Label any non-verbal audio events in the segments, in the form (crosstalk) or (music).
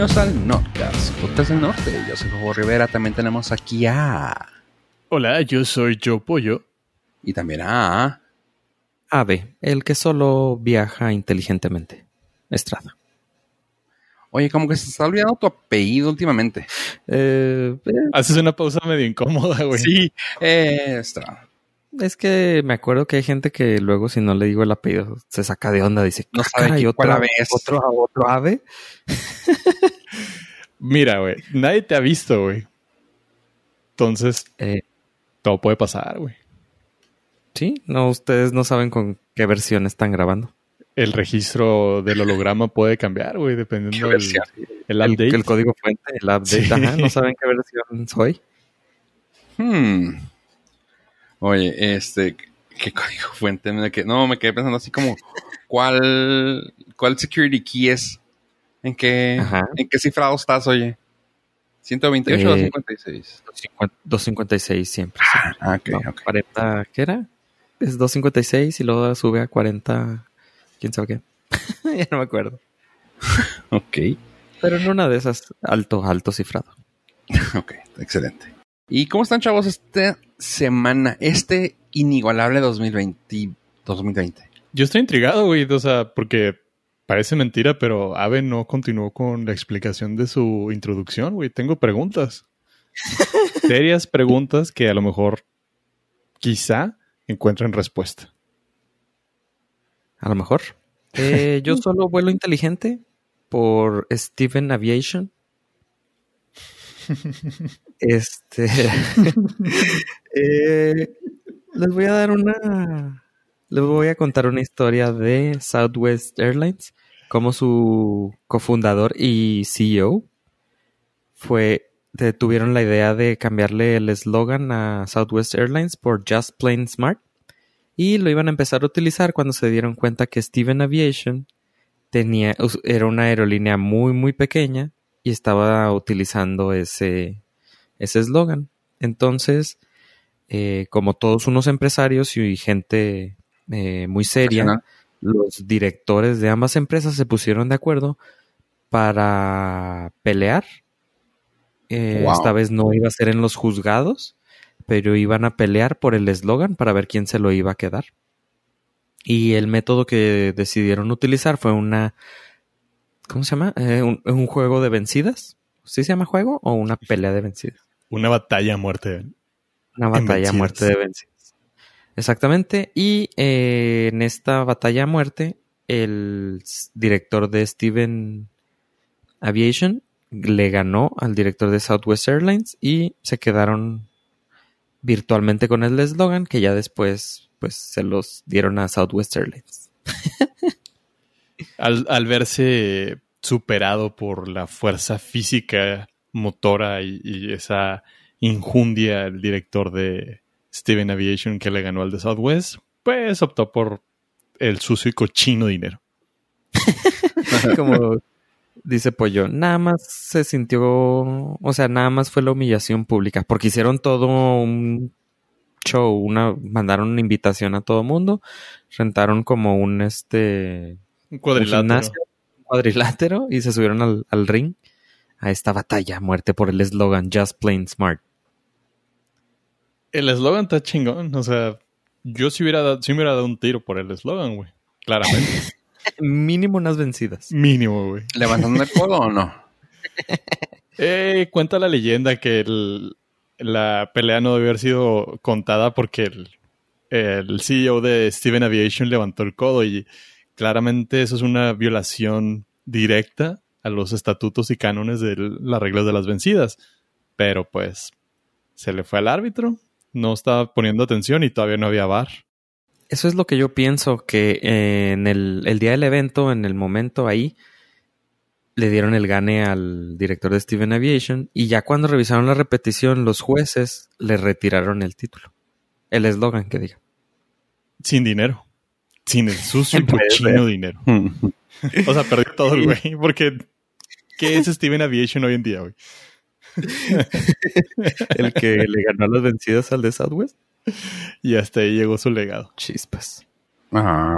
bienvenidos al Notcast, Podcast del Norte. Yo soy Jojo Rivera, también tenemos aquí a... Hola, yo soy Joe Pollo. Y también a... Ave, el que solo viaja inteligentemente. Estrada. Oye, como que se está olvidando tu apellido últimamente. Eh, eh, Haces una pausa medio incómoda, güey. Sí, eh, Estrada. Es que me acuerdo que hay gente que luego si no le digo el apellido se saca de onda, dice, No "Ah, sabe caray, otro, ave es". otro, otro ave. (laughs) Mira, güey, nadie te ha visto, güey. Entonces, Eh, todo puede pasar, güey. sí, no, ustedes no saben con qué versión están grabando. El registro del holograma puede cambiar, güey, dependiendo del versión? el El, update. el código fuente, el update, Sí. ajá, no saben qué versión soy. Hmm. Oye, este... ¿Qué código fuente? No, me quedé pensando así como... ¿Cuál, cuál security key es? ¿En qué, Ajá. ¿en qué cifrado estás, oye? ¿128 o Eh, 256? 256 siempre. siempre. Ah, ok, No, ok. 40, ¿qué era? Es 256 y luego sube a 40, quién sabe qué. (laughs) ya no me acuerdo. (laughs) Ok. Pero en una de esas, alto, alto cifrado. (laughs) Ok, excelente. ¿Y cómo están, chavos, esta semana, este inigualable 2020? 2020. Yo estoy intrigado, güey, o sea, porque parece mentira, pero Ave no continuó con la explicación de su introducción, güey. Tengo preguntas. (laughs) Serias preguntas que a lo mejor, quizá, encuentren respuesta. A lo mejor. Eh, yo (laughs) solo vuelo inteligente por Steven Aviation. Este. (laughs) eh, les voy a dar una. Les voy a contar una historia de Southwest Airlines. Como su cofundador y CEO fue. tuvieron la idea de cambiarle el eslogan a Southwest Airlines por Just Plain Smart y lo iban a empezar a utilizar cuando se dieron cuenta que Steven Aviation tenía era una aerolínea muy muy pequeña y estaba utilizando ese ese eslogan. Entonces, eh, como todos unos empresarios y gente eh, muy seria, los directores de ambas empresas se pusieron de acuerdo para pelear. Eh, Wow. Esta vez no iba a ser en los juzgados, pero iban a pelear por el eslogan para ver quién se lo iba a quedar. Y el método que decidieron utilizar fue una... ¿Cómo se llama? Eh, un, un juego de vencidas. ¿Sí se llama juego o una pelea de vencidas? Una batalla a muerte. Una batalla a muerte de vencidas. Exactamente. Y eh, en esta batalla a muerte, el director de Steven Aviation le ganó al director de Southwest Airlines y se quedaron virtualmente con el eslogan que ya después pues se los dieron a Southwest Airlines. (laughs) Al, verse superado por la fuerza física, motora y, y esa injundia, el director de Steven Aviation que le ganó al de Southwest, pues optó por el sucio y cochino dinero. (laughs) Como dice Pollo, nada más se sintió, o sea, nada más fue la humillación pública, porque hicieron todo un show, una, mandaron una invitación a todo mundo, rentaron como un este Un un cuadrilátero. gimnasio, un cuadrilátero y se subieron al, al ring a esta batalla a muerte por el eslogan Just Plain Smart. El eslogan está chingón. O sea, yo sí hubiera dado, sí me hubiera dado un tiro por el eslogan, güey. Claramente. (laughs) (laughs) Mínimo unas vencidas. Mínimo, güey. ¿Levantando el codo o no? (laughs) Eh, cuenta la leyenda que el- la pelea no debe haber sido contada porque el, el CEO de Steven Aviation levantó el codo y claramente eso es una violación directa a los estatutos y cánones de las reglas de las vencidas. Pero pues se le fue al árbitro, no estaba poniendo atención y todavía no había bar. Eso es lo que yo pienso, que eh, en el, el día del evento, en el momento ahí, le dieron el gane al director de Steven Aviation y ya cuando revisaron la repetición, los jueces le retiraron el título. El eslogan que diga. Sin dinero. Sin el sucio y (laughs) cochino dinero. O sea, perdió todo el güey. Porque, ¿qué es Steven Aviation hoy en día, güey? El que le ganó las vencidas al de Southwest. Y hasta ahí llegó su legado. Chispas. Ajá.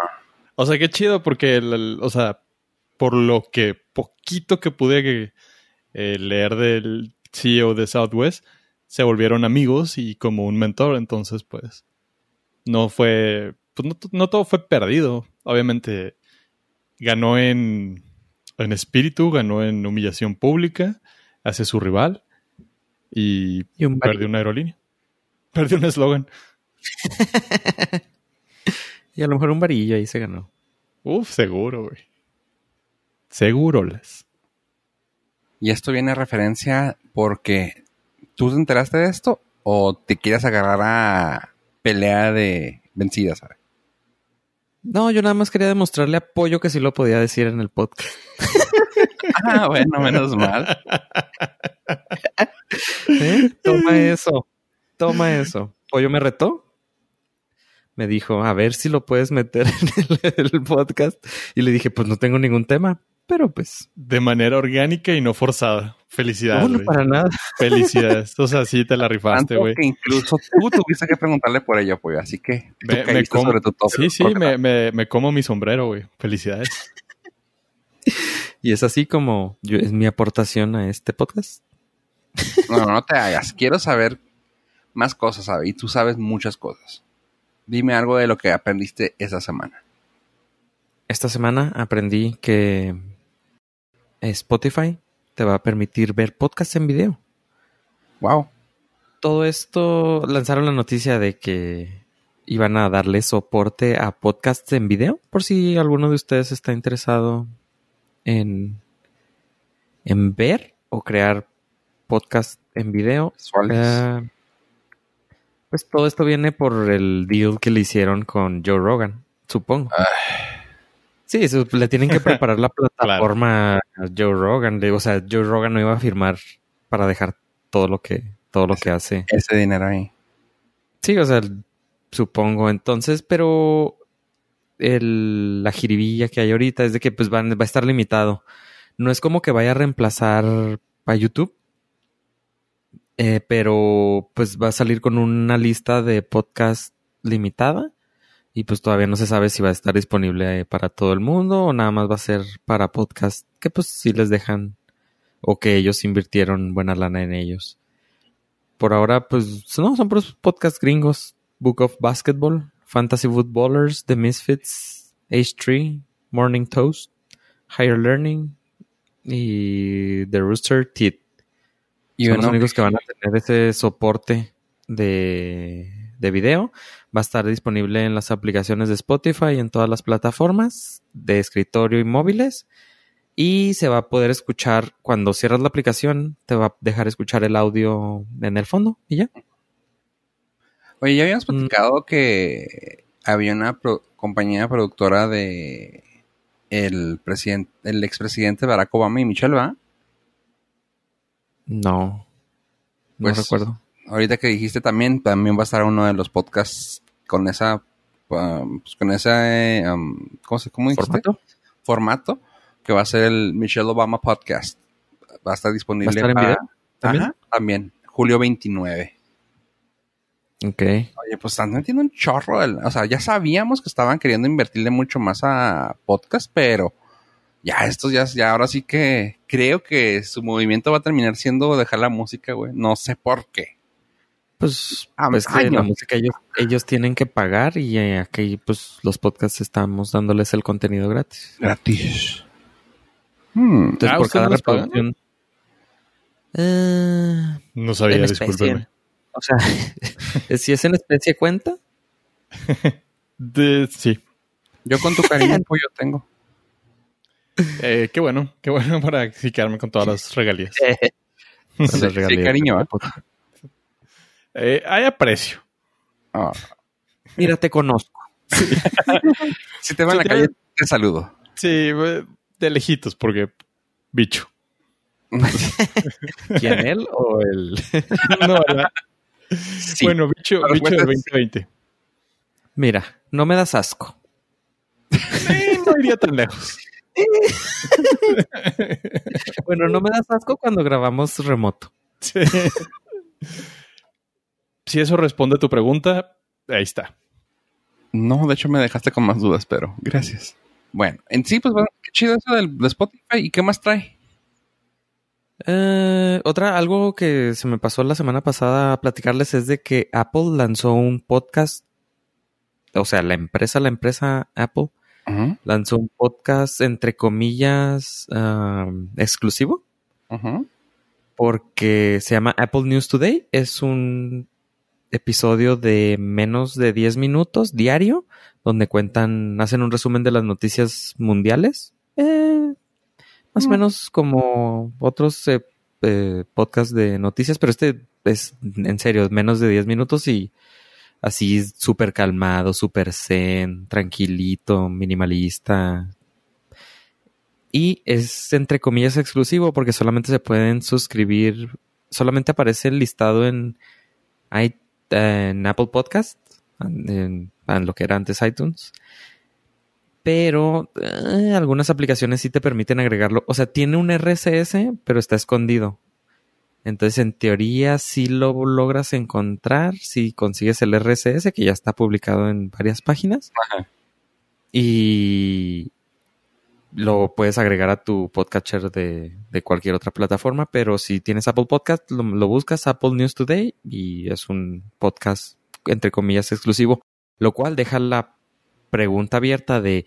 O sea, qué chido porque, el- el- o sea, por lo que poquito que pude el leer del CEO de Southwest, se volvieron amigos y como un mentor, entonces pues no fue, pues no, no todo fue perdido. Obviamente ganó en, en espíritu, ganó en humillación pública hacia su rival y, Y un perdió una aerolínea. Perdió un eslogan. (laughs) Y a lo mejor un varillo ahí se ganó. Uf, seguro, güey. Seguro les. Y esto viene a referencia porque tú te enteraste de esto o te quieres agarrar a pelea de vencidas, ¿sabes? No, yo nada más quería demostrarle apoyo que sí lo podía decir en el podcast. (laughs) Ah, bueno, menos mal. ¿Eh? Toma eso. Toma eso. Pollo me retó. Me dijo, a ver si lo puedes meter en el, el podcast. Y le dije, pues no tengo ningún tema. Pero pues, De manera orgánica y no forzada. Felicidades. no, no para nada. (laughs) Felicidades. O sea, sí te la rifaste, Tanto güey. que incluso tú tuviste que preguntarle por ello, pues. Así que Me, como, sobre tu tope. sí, sí, me, me, me como mi sombrero, güey. Felicidades. (laughs) Y es así como yo, es mi aportación a este podcast. No, no, no te hagas. Quiero saber más cosas, ¿sabes? Y tú sabes muchas cosas. Dime algo de lo que aprendiste esa semana. Esta semana aprendí que Spotify te va a permitir ver podcasts en video. Wow. Todo esto lanzaron la noticia de que iban a darle soporte a podcasts en video, por si alguno de ustedes está interesado en, en ver o crear podcast en video. Eh, pues todo esto viene por el deal que le hicieron con Joe Rogan, supongo. Sí, eso, le tienen que (laughs) preparar la plataforma a Joe Rogan. O sea, Joe Rogan no iba a firmar para dejar todo lo que, todo lo que hace. Ese dinero ahí. Sí, o sea, supongo. Entonces, pero el- la jiribilla que hay ahorita es de que pues van, va a estar limitado. No es como que vaya a reemplazar a YouTube. eh, pero pues va a salir con una lista de podcast limitada. Y pues todavía no se sabe si va a estar disponible eh, para todo el mundo o nada más va a ser para podcast que pues sí les dejan o que ellos invirtieron buena lana en ellos. Por ahora, pues no, son puros podcasts gringos. Book of Basketball, Fantasy Footballers, The Misfits, H3, Morning Toast, Higher Learning y The Rooster Teeth. Y son los únicos que van a tener ese soporte de, de video. Va a estar disponible en las aplicaciones de Spotify y en todas las plataformas de escritorio y móviles. Y se va a poder escuchar cuando cierras la aplicación, te va a dejar escuchar el audio en el fondo y ya. Oye, ya habíamos Mm. platicado que había una pro- compañía productora de el presidente, el expresidente Barack Obama y Michelle, ¿va? No, no Pues, recuerdo. Ahorita que dijiste también, también va a estar uno de los podcasts con esa, um, pues, con ese, um, ¿cómo se, cómo? ¿Formato? Formato, que va a ser el Michelle Obama Podcast. Va a estar disponible ¿Va a estar en para- video? ¿También? Ajá, también, julio 29. Ok. Oye, pues están metiendo un chorro. del- o sea, ya sabíamos que estaban queriendo invertirle mucho más a podcast, pero ya estos ya, ya ahora sí que creo que su movimiento va a terminar siendo dejar la música, güey. No sé por qué. Pues, Ah, pues que la música ellos, ellos tienen que pagar y eh, aquí pues los podcasts estamos dándoles el contenido gratis. Gratis. Hmm. Entonces Ah, por ¿ustedes cada pagan? reproducción... Eh, No sabía, discúlpeme. O sea, (laughs) si es en especie cuenta. (laughs) De- sí. Yo con tu cariño (laughs) pollo tengo. Eh, qué bueno. Qué bueno para quedarme con todas las regalías. Con Sí, las sí, regalías cariño, de ¿eh? Eh, hay aprecio. Ah, Mira, te conozco. (laughs) si te veo en la calle, te saludo. Sí, de lejitos, porque bicho. (laughs) ¿Quién él o él? (laughs) No, ¿verdad? Sí. Bueno, bicho, bicho del respuesta es 2020. Mira, no me das asco. Sí, no iría tan lejos. Bueno, no me das asco cuando grabamos remoto. Sí. Si eso responde a tu pregunta, ahí está. No, de hecho me dejaste con más dudas, pero gracias. Bueno, en sí, pues bueno, qué chido eso del, de Spotify. ¿Y qué más trae? Eh, otra, algo que se me pasó la semana pasada a platicarles es de que Apple lanzó un podcast, o sea, la empresa, la empresa Apple, lanzó un podcast entre comillas um, exclusivo porque se llama Apple News Today. Es un episodio de menos de 10 minutos diario donde cuentan, hacen un resumen de las noticias mundiales. Eh, más o menos como otros eh, eh, podcasts de noticias, pero este es en serio, menos de 10 minutos y así súper calmado, súper zen, tranquilito, minimalista. Y es entre comillas exclusivo porque solamente se pueden suscribir, solamente aparece el listado en, en Apple Podcast, en, en lo que era antes iTunes. Pero eh, algunas aplicaciones sí te permiten agregarlo. O sea, tiene un RSS, pero está escondido. Entonces, en teoría, sí lo logras encontrar si consigues el RSS, que ya está publicado en varias páginas. Ajá. Y lo puedes agregar a tu podcatcher de, cualquier otra plataforma, pero si tienes Apple Podcast, lo, lo buscas Apple News Today y es un podcast, entre comillas, exclusivo, lo cual deja la pregunta abierta de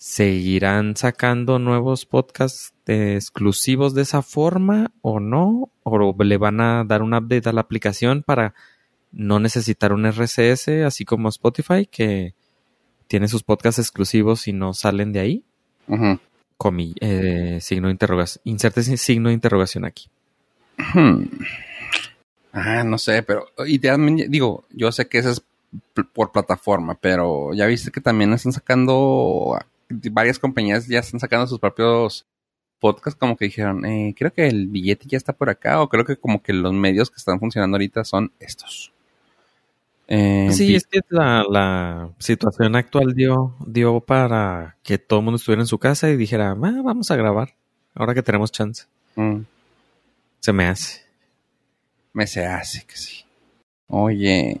¿seguirán sacando nuevos podcasts exclusivos de esa forma o no? ¿O le van a dar un update a la aplicación para no necesitar un RSS, así como Spotify, que tiene sus podcasts exclusivos y no salen de ahí? Ujú. Comi, eh, signo de interrogación. Inserte signo de interrogación aquí. Hmm. Ah, no sé, pero y también, digo, yo sé que eso es por plataforma, pero ya viste que también están sacando varias compañías ya están sacando sus propios podcasts, como que dijeron, eh, creo que el billete ya está por acá, o creo que como que los medios que están funcionando ahorita son estos. Eh, Sí, es que la, la situación actual dio, dio para que todo el mundo estuviera en su casa y dijera, "Ah, vamos a grabar, ahora que tenemos chance. Mm, Se me hace. me se hace que sí. Oye,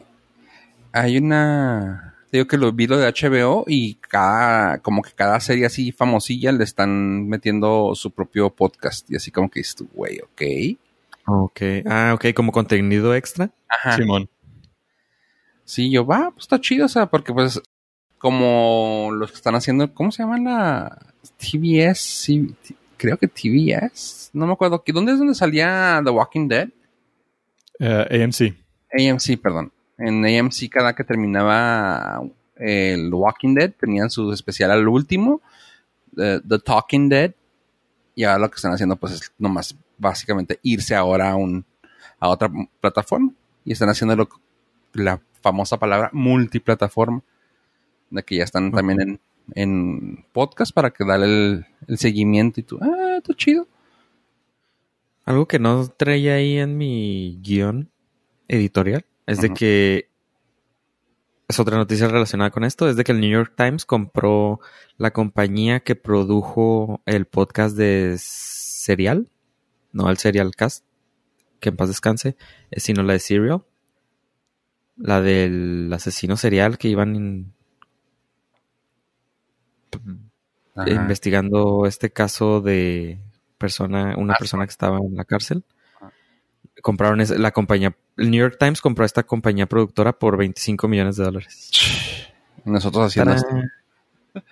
hay una. Digo que lo vi lo de HBO y cada, como que cada serie así famosilla le están metiendo su propio podcast. Y así como que dices güey, ok. Ok. Ah, ok, como contenido extra. Ajá. Simón. Sí, yo, va, pues está chido, o sea, porque pues, como los que están haciendo, ¿cómo se llama la TBS? Creo que TBS. No me acuerdo. ¿qué- ¿Dónde es donde salía The Walking Dead? Eh, AMC. AMC, perdón. En AMC cada que terminaba el Walking Dead tenían su especial al último, The, The Talking Dead. Y ahora lo que están haciendo pues es nomás básicamente irse ahora a un a otra plataforma y están haciendo lo- la famosa palabra multiplataforma, de que ya están también en, en podcast para que darle el, el seguimiento y tú, ah, está chido. Algo que no traía ahí en mi guion editorial es de que es otra noticia relacionada con esto, es de que el New York Times compró la compañía que produjo el podcast de Serial, no el Serial Cast, que en paz descanse, sino la de Serial, la del asesino serial que iban in- investigando este caso de persona, una persona que estaba en la cárcel. Compraron la compañía, el New York Times compró a esta compañía productora por 25 millones de dólares. Nosotros haciendo esto.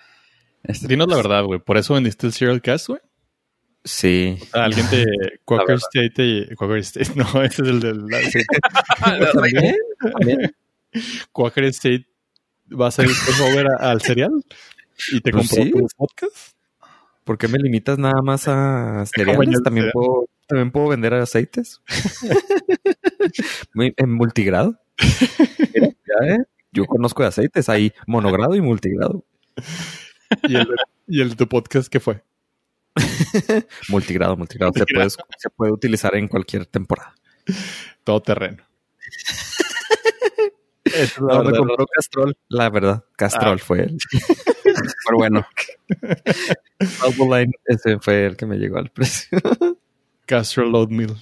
Este- Dinos la verdad, güey. ¿Por eso vendiste el Serial Cast, güey? Sí. Ah, Alguien de (laughs) Quaker. State y... Quaker State, (laughs) no, ese es el del... (laughs) ¿También? ¿También? Quaker State va a salir crossover a- al cereal y te Pues compró sí. tu podcast. ¿Por qué me limitas nada más a cereales? También puedo, también puedo vender aceites. En multigrado. Mira, ya, ¿eh? Yo conozco de aceites, hay monogrado y multigrado. ¿Y el, y el de tu podcast qué fue? (laughs) Multigrado, multigrado. Se puede, se puede utilizar en cualquier temporada. Todo terreno. Es la No, me verdad. compró Castrol. La verdad, Castrol fue el. (laughs) Pero bueno, Line, ese fue el que me llegó al precio. (laughs) Castrol Oatmeal.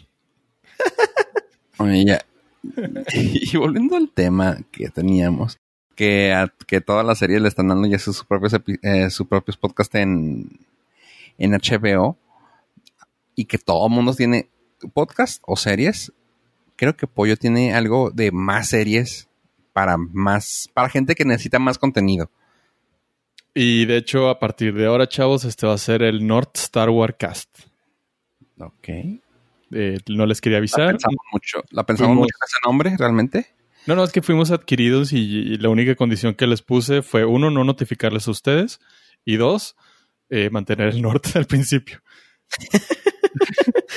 Oye, ya. Y volviendo al tema que teníamos, que, a- que todas las series le están dando ya sus propios, epi- eh, sus propios podcasts en, en HBO y que todo el mundo tiene podcast o series, creo que Pollo tiene algo de más series para más, para gente que necesita más contenido. Y de hecho, a partir de ahora, chavos, este va a ser el North Star Wars Cast. Ok. Eh, no les quería La avisar. pensamos mucho, la pensamos Fuimos- mucho en ese nombre, realmente. No, no, es que fuimos adquiridos y, y la única condición que les puse fue, uno, no notificarles a ustedes y dos, eh, mantener el norte (laughs) al principio. (laughs)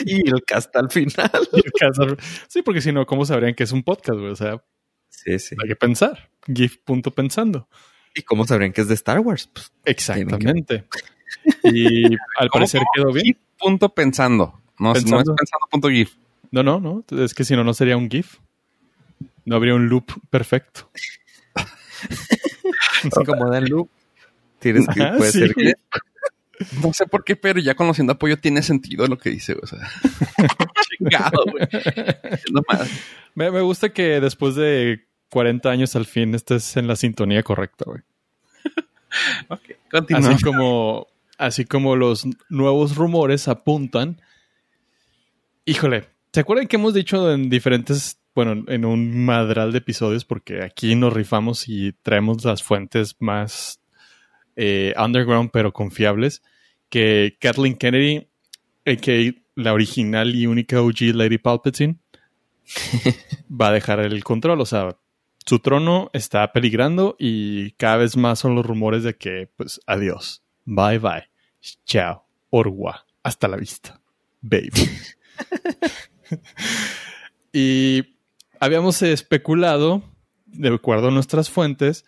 Y el cast al final. Sí, porque si no, ¿cómo sabrían que es un podcast? güey? O sea, Sí, sí. hay que pensar. GIF.pensando. ¿Y cómo sabrían que es de Star Wars? Pues, Exactamente. Y al ¿Cómo, parecer quedó bien. GIF punto pensando. No, no es Pensando. pensando punto GIF. No, no, no. Es que si no, no sería un GIF. No habría un loop perfecto. (laughs) así como dan loop. Tienes que, Ajá, puede sí. ser que No sé por qué, pero ya conociendo apoyo tiene sentido lo que dice, o sea. (laughs) Chingado, güey. Nomás. Me, me gusta que después de 40 años al fin estés en la sintonía correcta, güey. (laughs) Ok, continúa. Así como, así como los nuevos rumores apuntan. Híjole, ¿se acuerdan que hemos dicho en diferentes, bueno, en un madral de episodios? Porque aquí nos rifamos y traemos las fuentes más eh, underground pero confiables. Que Kathleen Kennedy, que la original y única OG Lady Palpatine, (laughs) va a dejar el control. O sea, su trono está peligrando y cada vez más son los rumores de que, pues, adiós. Bye bye. Chao. Orwa. Hasta la vista. Baby. (laughs) y habíamos especulado, de acuerdo a nuestras fuentes,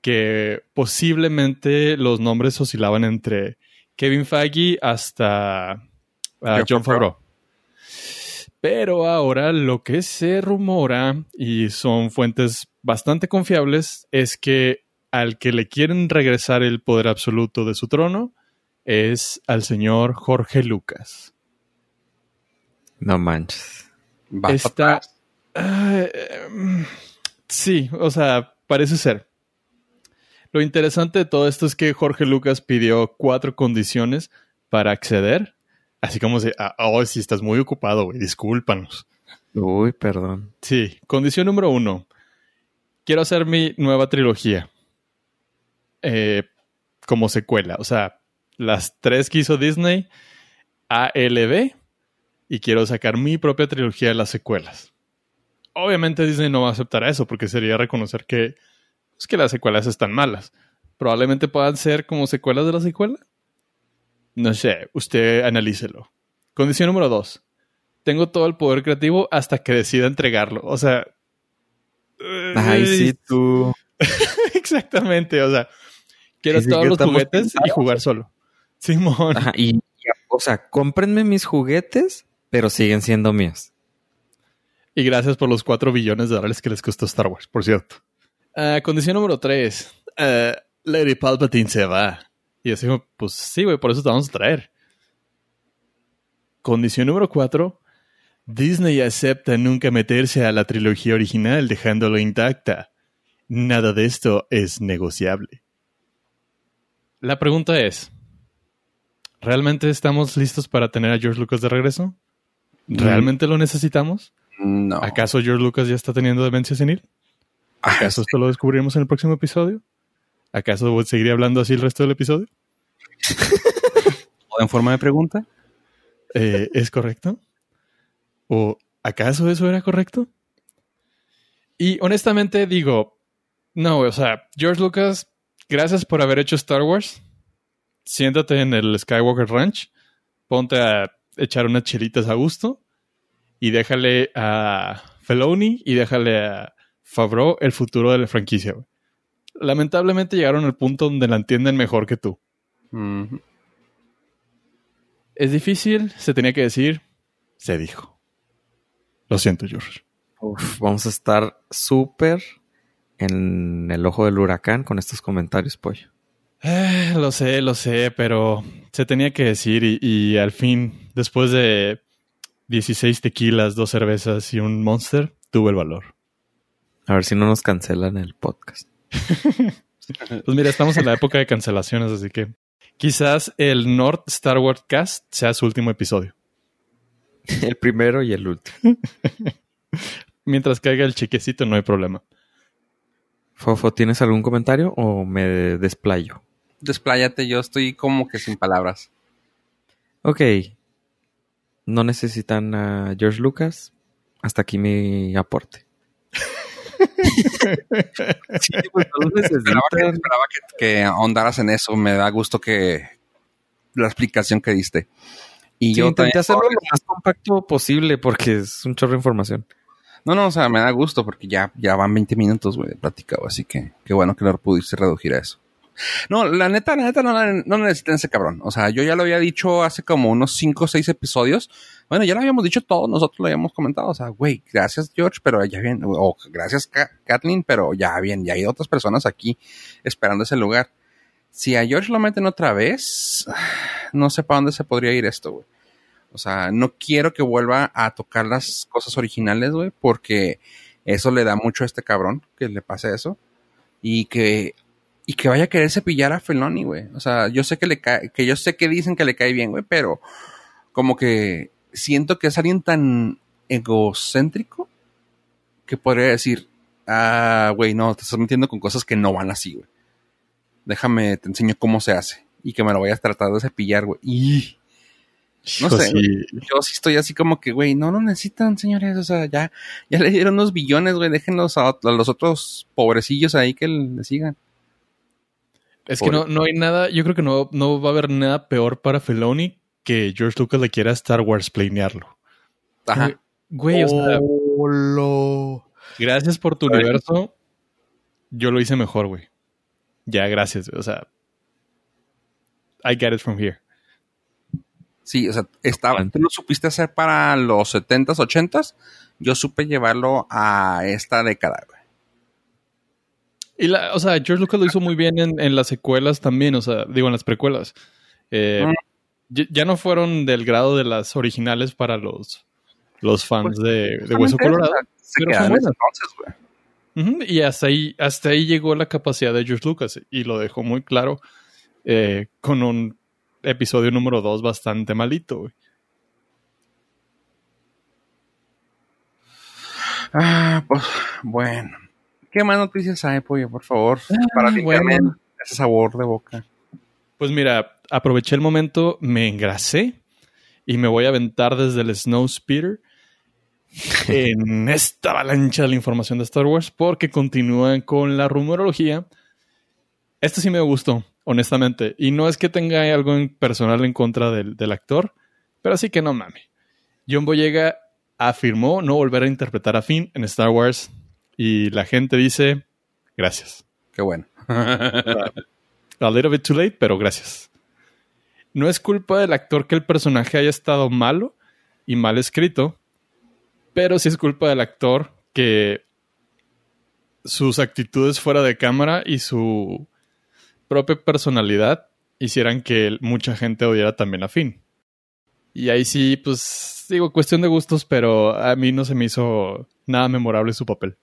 que posiblemente los nombres oscilaban entre Kevin Feige hasta ah, John John Favreau. Pero ahora lo que se rumora, y son fuentes bastante confiables, es que al que le quieren regresar el poder absoluto de su trono es al señor Jorge Lucas. No manches. Va Está-. Ah, eh, sí, o sea, parece ser. Lo interesante de todo esto es que Jorge Lucas pidió cuatro condiciones para acceder. Así como si, ah, oh, si estás muy ocupado, güey, discúlpanos. Uy, perdón. Sí, condición número uno. Quiero hacer mi nueva trilogía. Eh, como secuela. O sea, las tres que hizo Disney, ALB, y quiero sacar mi propia trilogía de las secuelas. Obviamente Disney no va a aceptar eso porque sería reconocer que, pues, que las secuelas están malas. Probablemente puedan ser como secuelas de la secuela. No sé, usted analícelo. Condición número dos. Tengo todo el poder creativo hasta que decida entregarlo. O sea. Ay, sí, tú. (laughs) Exactamente. O sea, quiero Sí, todos los juguetes y jugar solo. Simón. Ajá, y, y, o sea, cómprenme mis juguetes, pero siguen siendo míos. Y gracias por los 4 billones de dólares que les costó Star Wars, por cierto. Ah, condición número 3. Lady Palpatine se va. Y así, como, pues sí, güey, por eso te vamos a traer. Condición número 4. Disney acepta nunca meterse a la trilogía original dejándolo intacta. Nada de esto es negociable. La pregunta es, ¿realmente estamos listos para tener a George Lucas de regreso? ¿Realmente lo necesitamos? No. ¿Acaso George Lucas ya está teniendo demencia senil? ¿Acaso esto lo descubriremos en el próximo episodio? ¿Acaso seguiría hablando así el resto del episodio? ¿O en forma de pregunta? Eh, ¿Es correcto? ¿O acaso eso era correcto? Y honestamente digo, no, o sea, George Lucas, gracias por haber hecho Star Wars. Siéntate en el Skywalker Ranch, ponte a echar unas chelitas a gusto y déjale a Feloni y déjale a Favreau el futuro de la franquicia. güey. Lamentablemente llegaron al punto donde la entienden mejor que tú. Es difícil, se tenía que decir, se dijo. Lo siento, George. Uf, vamos a estar súper en el ojo del huracán con estos comentarios, pollo. Eh, lo sé, lo sé, pero se tenía que decir y, y al fin, después de 16 tequilas, dos cervezas y un monster, tuve el valor. A ver si no nos cancelan el podcast. (laughs) Pues mira, estamos en la época de cancelaciones, así que quizás el North Star Wars Cast sea su último episodio. (laughs) El primero y el último. (laughs) Mientras caiga el chiquecito, no hay problema. Fofo, ¿tienes algún comentario o me desplayo? Despláyate, yo estoy como que sin palabras. Ok. No necesitan a George Lucas. Hasta aquí mi aporte. Sí, pues no (laughs) esperaba, que, esperaba que, que, ahondaras en eso. Me da gusto que la explicación que diste. Y yo intenté hacerlo lo más compacto posible porque es un chorro de información. No, no, o sea, me da gusto porque ya, ya van 20 minutos, güey, de platicado. Así que qué bueno que lo pudiste reducir a eso. No, la neta, la neta, no, no necesitan ese cabrón. O sea, yo ya lo había dicho hace como unos 5 o 6 episodios. Bueno, ya lo habíamos dicho todos, nosotros lo habíamos comentado. O sea, güey, gracias George, pero ya bien, o gracias Kathleen, pero ya bien, ya hay otras personas aquí esperando ese lugar. Si a George lo meten otra vez, no sé para dónde se podría ir esto, güey. O sea, no quiero que vuelva a tocar las cosas originales, güey, porque eso le da mucho a este cabrón que le pase eso. Y que, y que vaya a querer cepillar a Feloni, güey. O sea, yo sé que le cae, que yo sé que dicen que le cae bien, güey, pero como que siento que es alguien tan egocéntrico que podría decir, ah, güey, no, te estás metiendo con cosas que no van así, güey. Déjame, te enseño cómo se hace. Y que me lo vayas tratando de cepillar, güey. Y no sé, yo sí estoy así como que, güey, no lo necesitan, señores. O sea, ya, ya le dieron unos billones, güey. Déjenlos a, los otros pobrecillos ahí que le sigan. Es que no, no hay nada, yo creo que no, no va a haber nada peor para Feloni que George Lucas le quiera Star Wars planearlo. Ajá. Güey, o sea. Gracias por tu universo. Yo lo hice mejor, güey. Ya, gracias. O sea. I get it from here. Sí, o sea, estaba, tú lo supiste hacer para los 70s, 80s. Yo supe llevarlo a esta década, güey. Y la, o sea, George Lucas lo hizo muy bien en, las secuelas también, o sea, digo, en las precuelas. Eh, ya no fueron del grado de las originales para los, los fans pues, de, de Hueso Colorado. pero son entonces, Y hasta ahí, hasta ahí llegó la capacidad de George Lucas y lo dejó muy claro eh, con un episodio número 2 bastante malito, güey. Ah, pues bueno. ¿Qué más noticias hay, pollo, por favor? Ah, para limpiarme ese sabor de boca. Pues mira, aproveché el momento, me engrasé y me voy a aventar desde el Snow Speeder (laughs) en esta avalancha de la información de Star Wars porque continúan con la rumorología. Esto sí me gustó honestamente. Y no es que tenga algo en personal en contra del, actor, pero sí que no mames. John Boyega afirmó no volver a interpretar a Finn en Star Wars y la gente dice gracias. Qué bueno. (laughs) a little bit too late, pero gracias. No es culpa del actor que el personaje haya estado malo y mal escrito, pero sí es culpa del actor que sus actitudes fuera de cámara y su propia personalidad hicieran que mucha gente odiara también a Finn. Y ahí sí, pues digo, cuestión de gustos, pero a mí no se me hizo nada memorable su papel.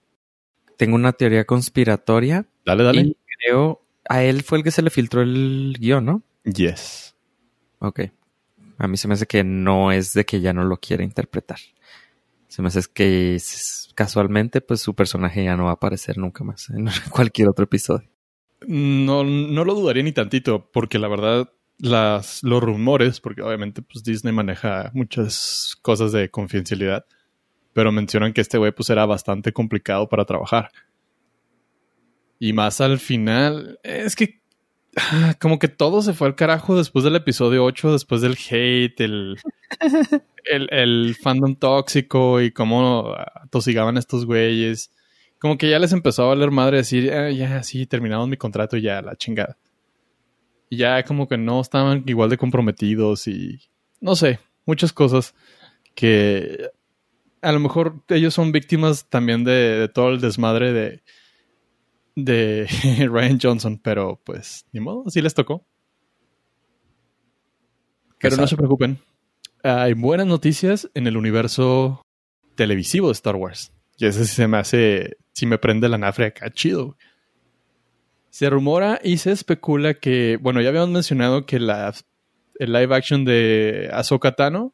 Tengo una teoría conspiratoria. Dale, dale. Y creo, a él fue el que se le filtró el guion, ¿no? Yes. Ok. A mí se me hace que no es de que ya no lo quiera interpretar. Se me hace que casualmente, pues su personaje ya no va a aparecer nunca más en (laughs) cualquier otro episodio. No, no lo dudaría ni tantito, porque la verdad, las, los rumores, porque obviamente pues, Disney maneja muchas cosas de confidencialidad, pero mencionan que este güey pues era bastante complicado para trabajar. Y más al final, es que (sighs) como que todo se fue al carajo después del episodio 8, después del hate, el, (laughs) el, el fandom tóxico y cómo tosigaban estos güeyes como que ya les empezó a valer madre decir, ah, ya, sí, terminamos mi contrato y ya, la chingada. Y ya como que no estaban igual de comprometidos y no sé, muchas cosas que a lo mejor ellos son víctimas también de, todo el desmadre de, de (laughs) Ryan Johnson, pero pues ni modo, así les tocó. Pero no se preocupen. Hay buenas noticias en el universo televisivo de Star Wars. Y ese sí se me hace, si me prende la nafre acá, chido. Se rumora y se especula que, bueno, ya habíamos mencionado que la, el live action de Ahsoka Tano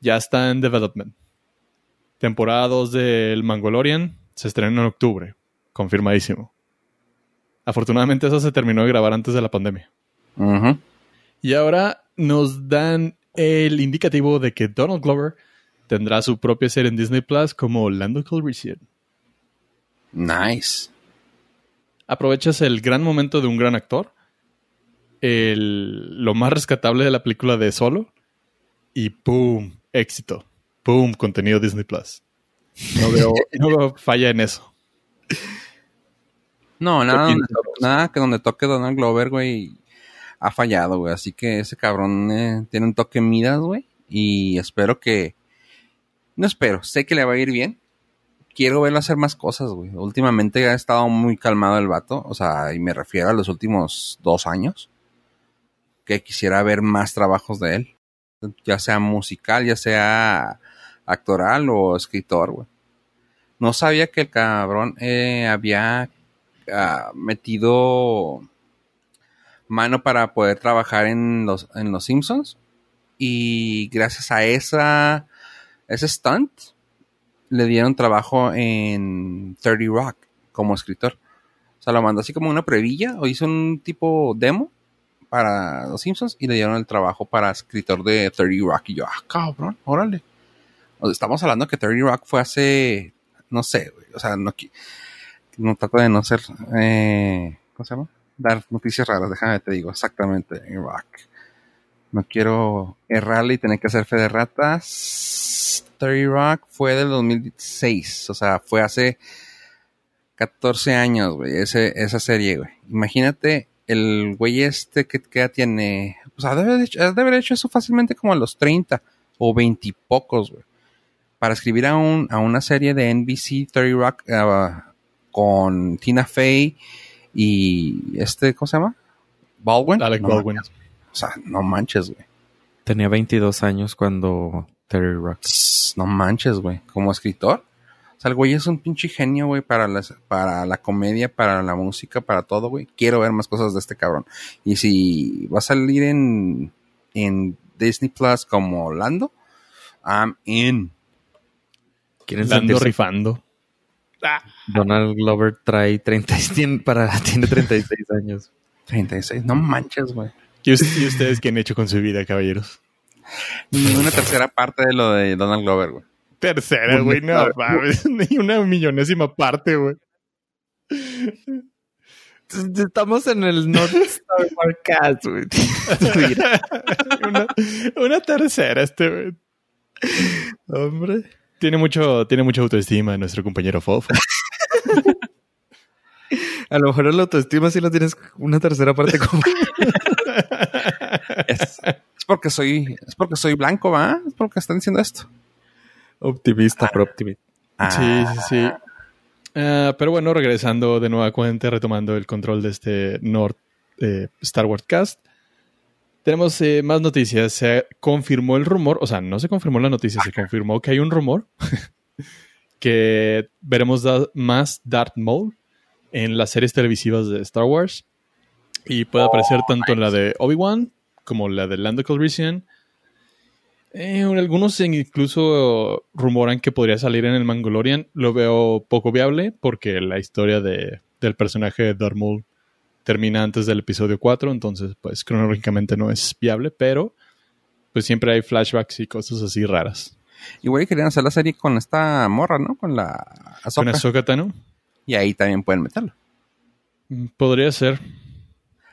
ya está en development. Temporada 2 del Mangolorian se estrena en octubre, confirmadísimo. Afortunadamente eso se terminó de grabar antes de la pandemia. Y ahora nos dan el indicativo de que Donald Glover tendrá su propia serie en Disney Plus como Lando Calrissian. Nice. Aprovechas el gran momento de un gran actor, el- lo más rescatable de la película de Solo, y ¡boom! Éxito. ¡Boom! Contenido Disney Plus. No veo, (laughs) no veo falla en eso. No, nada, ¿Qué donde, piensas, to- nada que donde toque Donald Glover, güey, ha fallado, güey. Así que ese cabrón eh, tiene un toque Midas, güey. Y espero que... No espero, sé que le va a ir bien. Quiero verlo hacer más cosas, güey. Últimamente ha estado muy calmado el vato. O sea, y me refiero a los últimos dos años. Que quisiera ver más trabajos de él. Ya sea musical, ya sea actoral o escritor, güey. No sabía que el cabrón eh, había ah, metido mano para poder trabajar en los, en los Simpsons. Y gracias a esa, ese stunt, le dieron trabajo en 30 Rock como escritor. O sea, lo mandó así como una previlla o hizo un tipo demo para los Simpsons y le dieron el trabajo para escritor de 30 Rock. Y yo, ah, cabrón, órale. Estamos hablando que 30 Rock fue hace, no sé, güey, o sea, no, no trato de no ser, eh, ¿cómo se llama? Dar noticias raras, déjame te digo exactamente, Rock. No quiero errarle y tener que hacer fe de ratas. 30 Rock fue del 2006, o sea, fue hace 14 años, güey, ese, esa serie, güey. Imagínate el güey este que, que tiene, o sea, debe, de hecho- debe haber hecho eso fácilmente como a los 30 o 20 y pocos, güey. Para escribir a, un, a una serie de NBC 30 Rock ah, con Tina Fey y este, ¿cómo se llama? Baldwin. Alec No Baldwin. manches. O sea, no manches, güey. Tenía 22 años cuando Terry Rock. No manches, güey. Como escritor. O sea, el güey es un pinche genio, güey, para, las- para la comedia, para la música, para todo, güey. Quiero ver más cosas de este cabrón. Y si va a salir en, en Disney Plus como Lando, I'm in. ¿Quieren rifando. Donald Glover trae 30, (laughs) tiene, para, tiene 36 años. 36. No manches, güey. ¿Y, us- y ustedes qué han hecho con su vida, caballeros? Ni una tercera parte de lo de Donald Glover, güey. Tercera, güey, no mames. (laughs) Ni una millonésima parte, güey. Estamos en el North Star Podcast, güey. (laughs) Una, una tercera, este, güey. hombre. Tiene mucho, tiene mucha autoestima nuestro compañero Fofo. (laughs) A lo mejor la autoestima sí la tienes una tercera parte como... (laughs) Es, es porque soy, es porque soy blanco, ¿va? Es porque están diciendo esto. Optimista, pro optimista. Ah, Sí, sí, sí. Ah, pero bueno, regresando de nueva cuenta, retomando el control de este North eh, Star Wars Cast. Tenemos eh, más noticias. Se confirmó el rumor, o sea, no se confirmó la noticia, se confirmó que hay un rumor (laughs) que veremos da- más Darth Maul en las series televisivas de Star Wars. Y puede aparecer tanto en la de Obi-Wan como la de Lando Calrissian. Eh, algunos incluso rumoran que podría salir en el Mangalorian. Lo veo poco viable porque la historia de, del personaje de Darth Maul termina antes del episodio 4, entonces pues cronológicamente no es viable, pero pues siempre hay flashbacks y cosas así raras. Igual querían hacer la serie con esta morra, ¿no? Con la Con Ahsoka. Ahsoka Tano, Y ahí también pueden meterlo. mm, podría ser.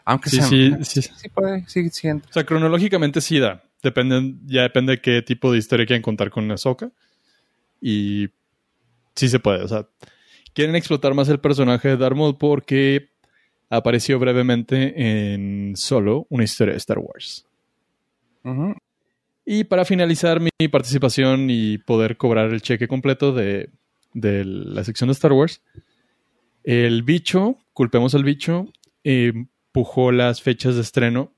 Aunque Sí, sea. sí, sí. sí puede, sí, sí entra. O sea, cronológicamente sí da. Depende, ya depende de qué tipo de historia quieren contar con Ahsoka. Y sí se puede. O sea, quieren explotar más el personaje de Darth Maul porque apareció brevemente en Solo, una historia de Star Wars. Y para finalizar mi participación y poder cobrar el cheque completo de, de la sección de Star Wars, el bicho, culpemos al bicho, empujó las fechas de estreno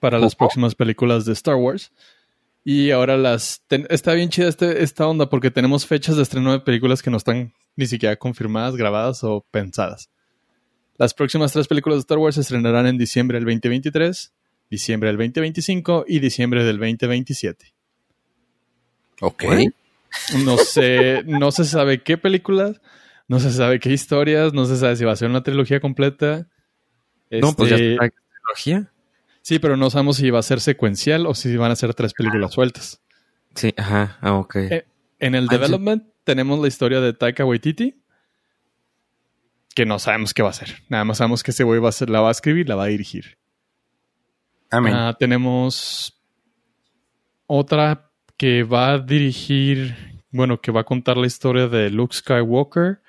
para las próximas películas de Star Wars. Y ahora las... está bien chida este- esta onda porque tenemos fechas de estreno de películas que no están ni siquiera confirmadas, grabadas o pensadas. Las próximas tres películas de Star Wars se estrenarán en diciembre del 2023, diciembre del 2025 y diciembre del 2027. Ok. No sé, no se sabe qué películas, no se sabe qué historias, no se sabe si va a ser una trilogía completa. No, pues ya Este, está la trilogía. Sí, pero no sabemos si va a ser secuencial o si van a ser tres películas sueltas. Sí, ajá, ah, ok. Eh, En el Ah, sí. development tenemos la historia de Taika Waititi, que no sabemos qué va a hacer. Nada más sabemos que ese güey va a ser, la va a escribir, la va a dirigir. Amén. Ah, tenemos otra que va a dirigir, bueno, que va a contar la historia de Luke Skywalker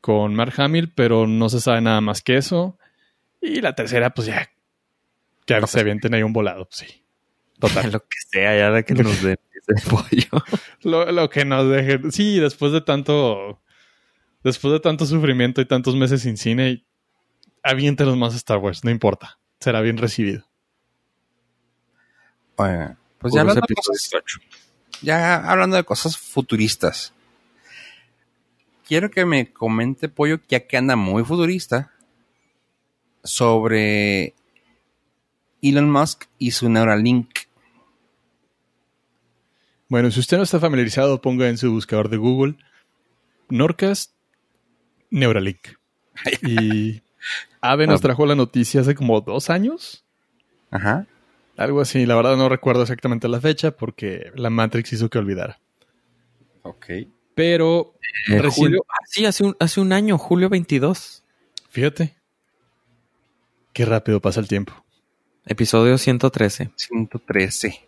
con Mark Hamill, pero no se sabe nada más que eso. Y la tercera, pues ya, que se avienten ahí un volado, pues sí. Total. (laughs) Lo que sea, ya de que nos den ese (laughs) pollo. lo, lo que nos dejen. Sí, después de tanto. Después de tanto sufrimiento y tantos meses sin cine, aviéntenos más Star Wars, no importa. Será bien recibido. Oigan, pues ya hablando, de episodios. cosas, ya hablando de cosas futuristas. Quiero que me comente, Pollo, ya que anda muy futurista, sobre Elon Musk y su Neuralink. Bueno, si usted no está familiarizado, ponga en su buscador de Google Norcast Neuralink. Y Ave nos trajo la noticia hace como dos años. Ajá. Algo así. La verdad no recuerdo exactamente la fecha porque la Matrix hizo que olvidara. Ok. Pero Eh, Recién- julio, ah, sí, hace un, hace un año, julio 22. fíjate. Qué rápido pasa el tiempo. Episodio 113. 113.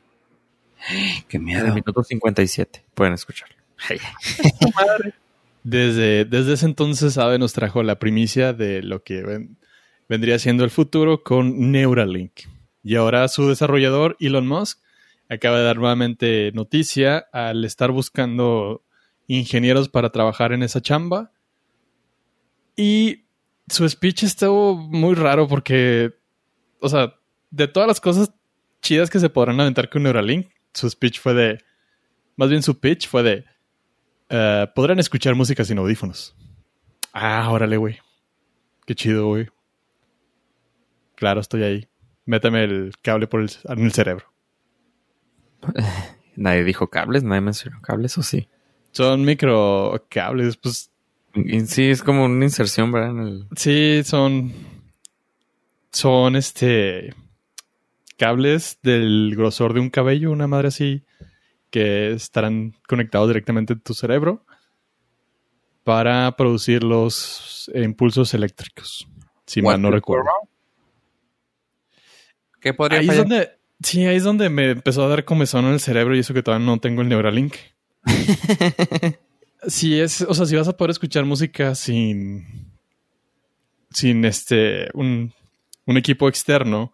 Qué En el miedo. minuto 57. Pueden escucharlo. (laughs) Desde, desde ese entonces Ave nos trajo la primicia de lo que ven- vendría siendo el futuro con Neuralink. Y ahora su desarrollador, Elon Musk, acaba de dar nuevamente noticia al estar buscando ingenieros para trabajar en esa chamba. Y su speech estuvo muy raro porque, o sea, de todas las cosas chidas que se podrán aventar con Neuralink, su speech fue de, más bien su pitch fue de, eh, podrán escuchar música sin audífonos. Ah, órale, güey. Qué chido, güey. Claro, estoy ahí. Métame el cable por el, en el cerebro. (laughs) Nadie dijo cables, nadie mencionó cables, o sí. Son micro cables, pues sí, es como una inserción, ¿verdad? En el... sí, son. Son este. Cables del grosor de un cabello, una madre así, que estarán conectados directamente en tu cerebro para producir los impulsos eléctricos. Si mal no recuerdo. ¿Qué podría Ahí es donde, sí, ahí es donde me empezó a dar comezón en el cerebro y eso que todavía no tengo el Neuralink. (laughs) si es, o sea, si vas a poder escuchar música sin, sin este, un, un equipo externo,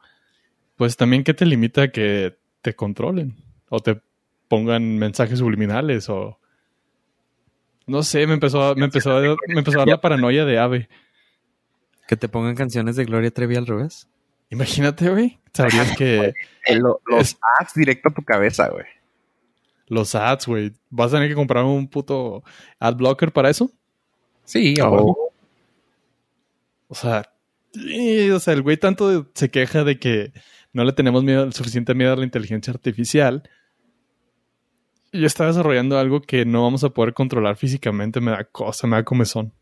pues también que te limita a que te controlen o te pongan mensajes subliminales o no sé, me empezó a, me empezó a, me empezó a dar la paranoia de ave. Que te pongan canciones de Gloria Trevi al revés. Imagínate, güey, sabrías que (laughs) Eh, lo- los Es- ads directo a tu cabeza, güey. Los ads, güey. ¿Vas a tener que comprar un puto ad blocker para eso? Sí, Oh. O sea, sí, o sea, el güey tanto se queja de que no le tenemos miedo, suficiente miedo a la inteligencia artificial. Y está desarrollando algo que no vamos a poder controlar físicamente. Me da cosa, me da comezón.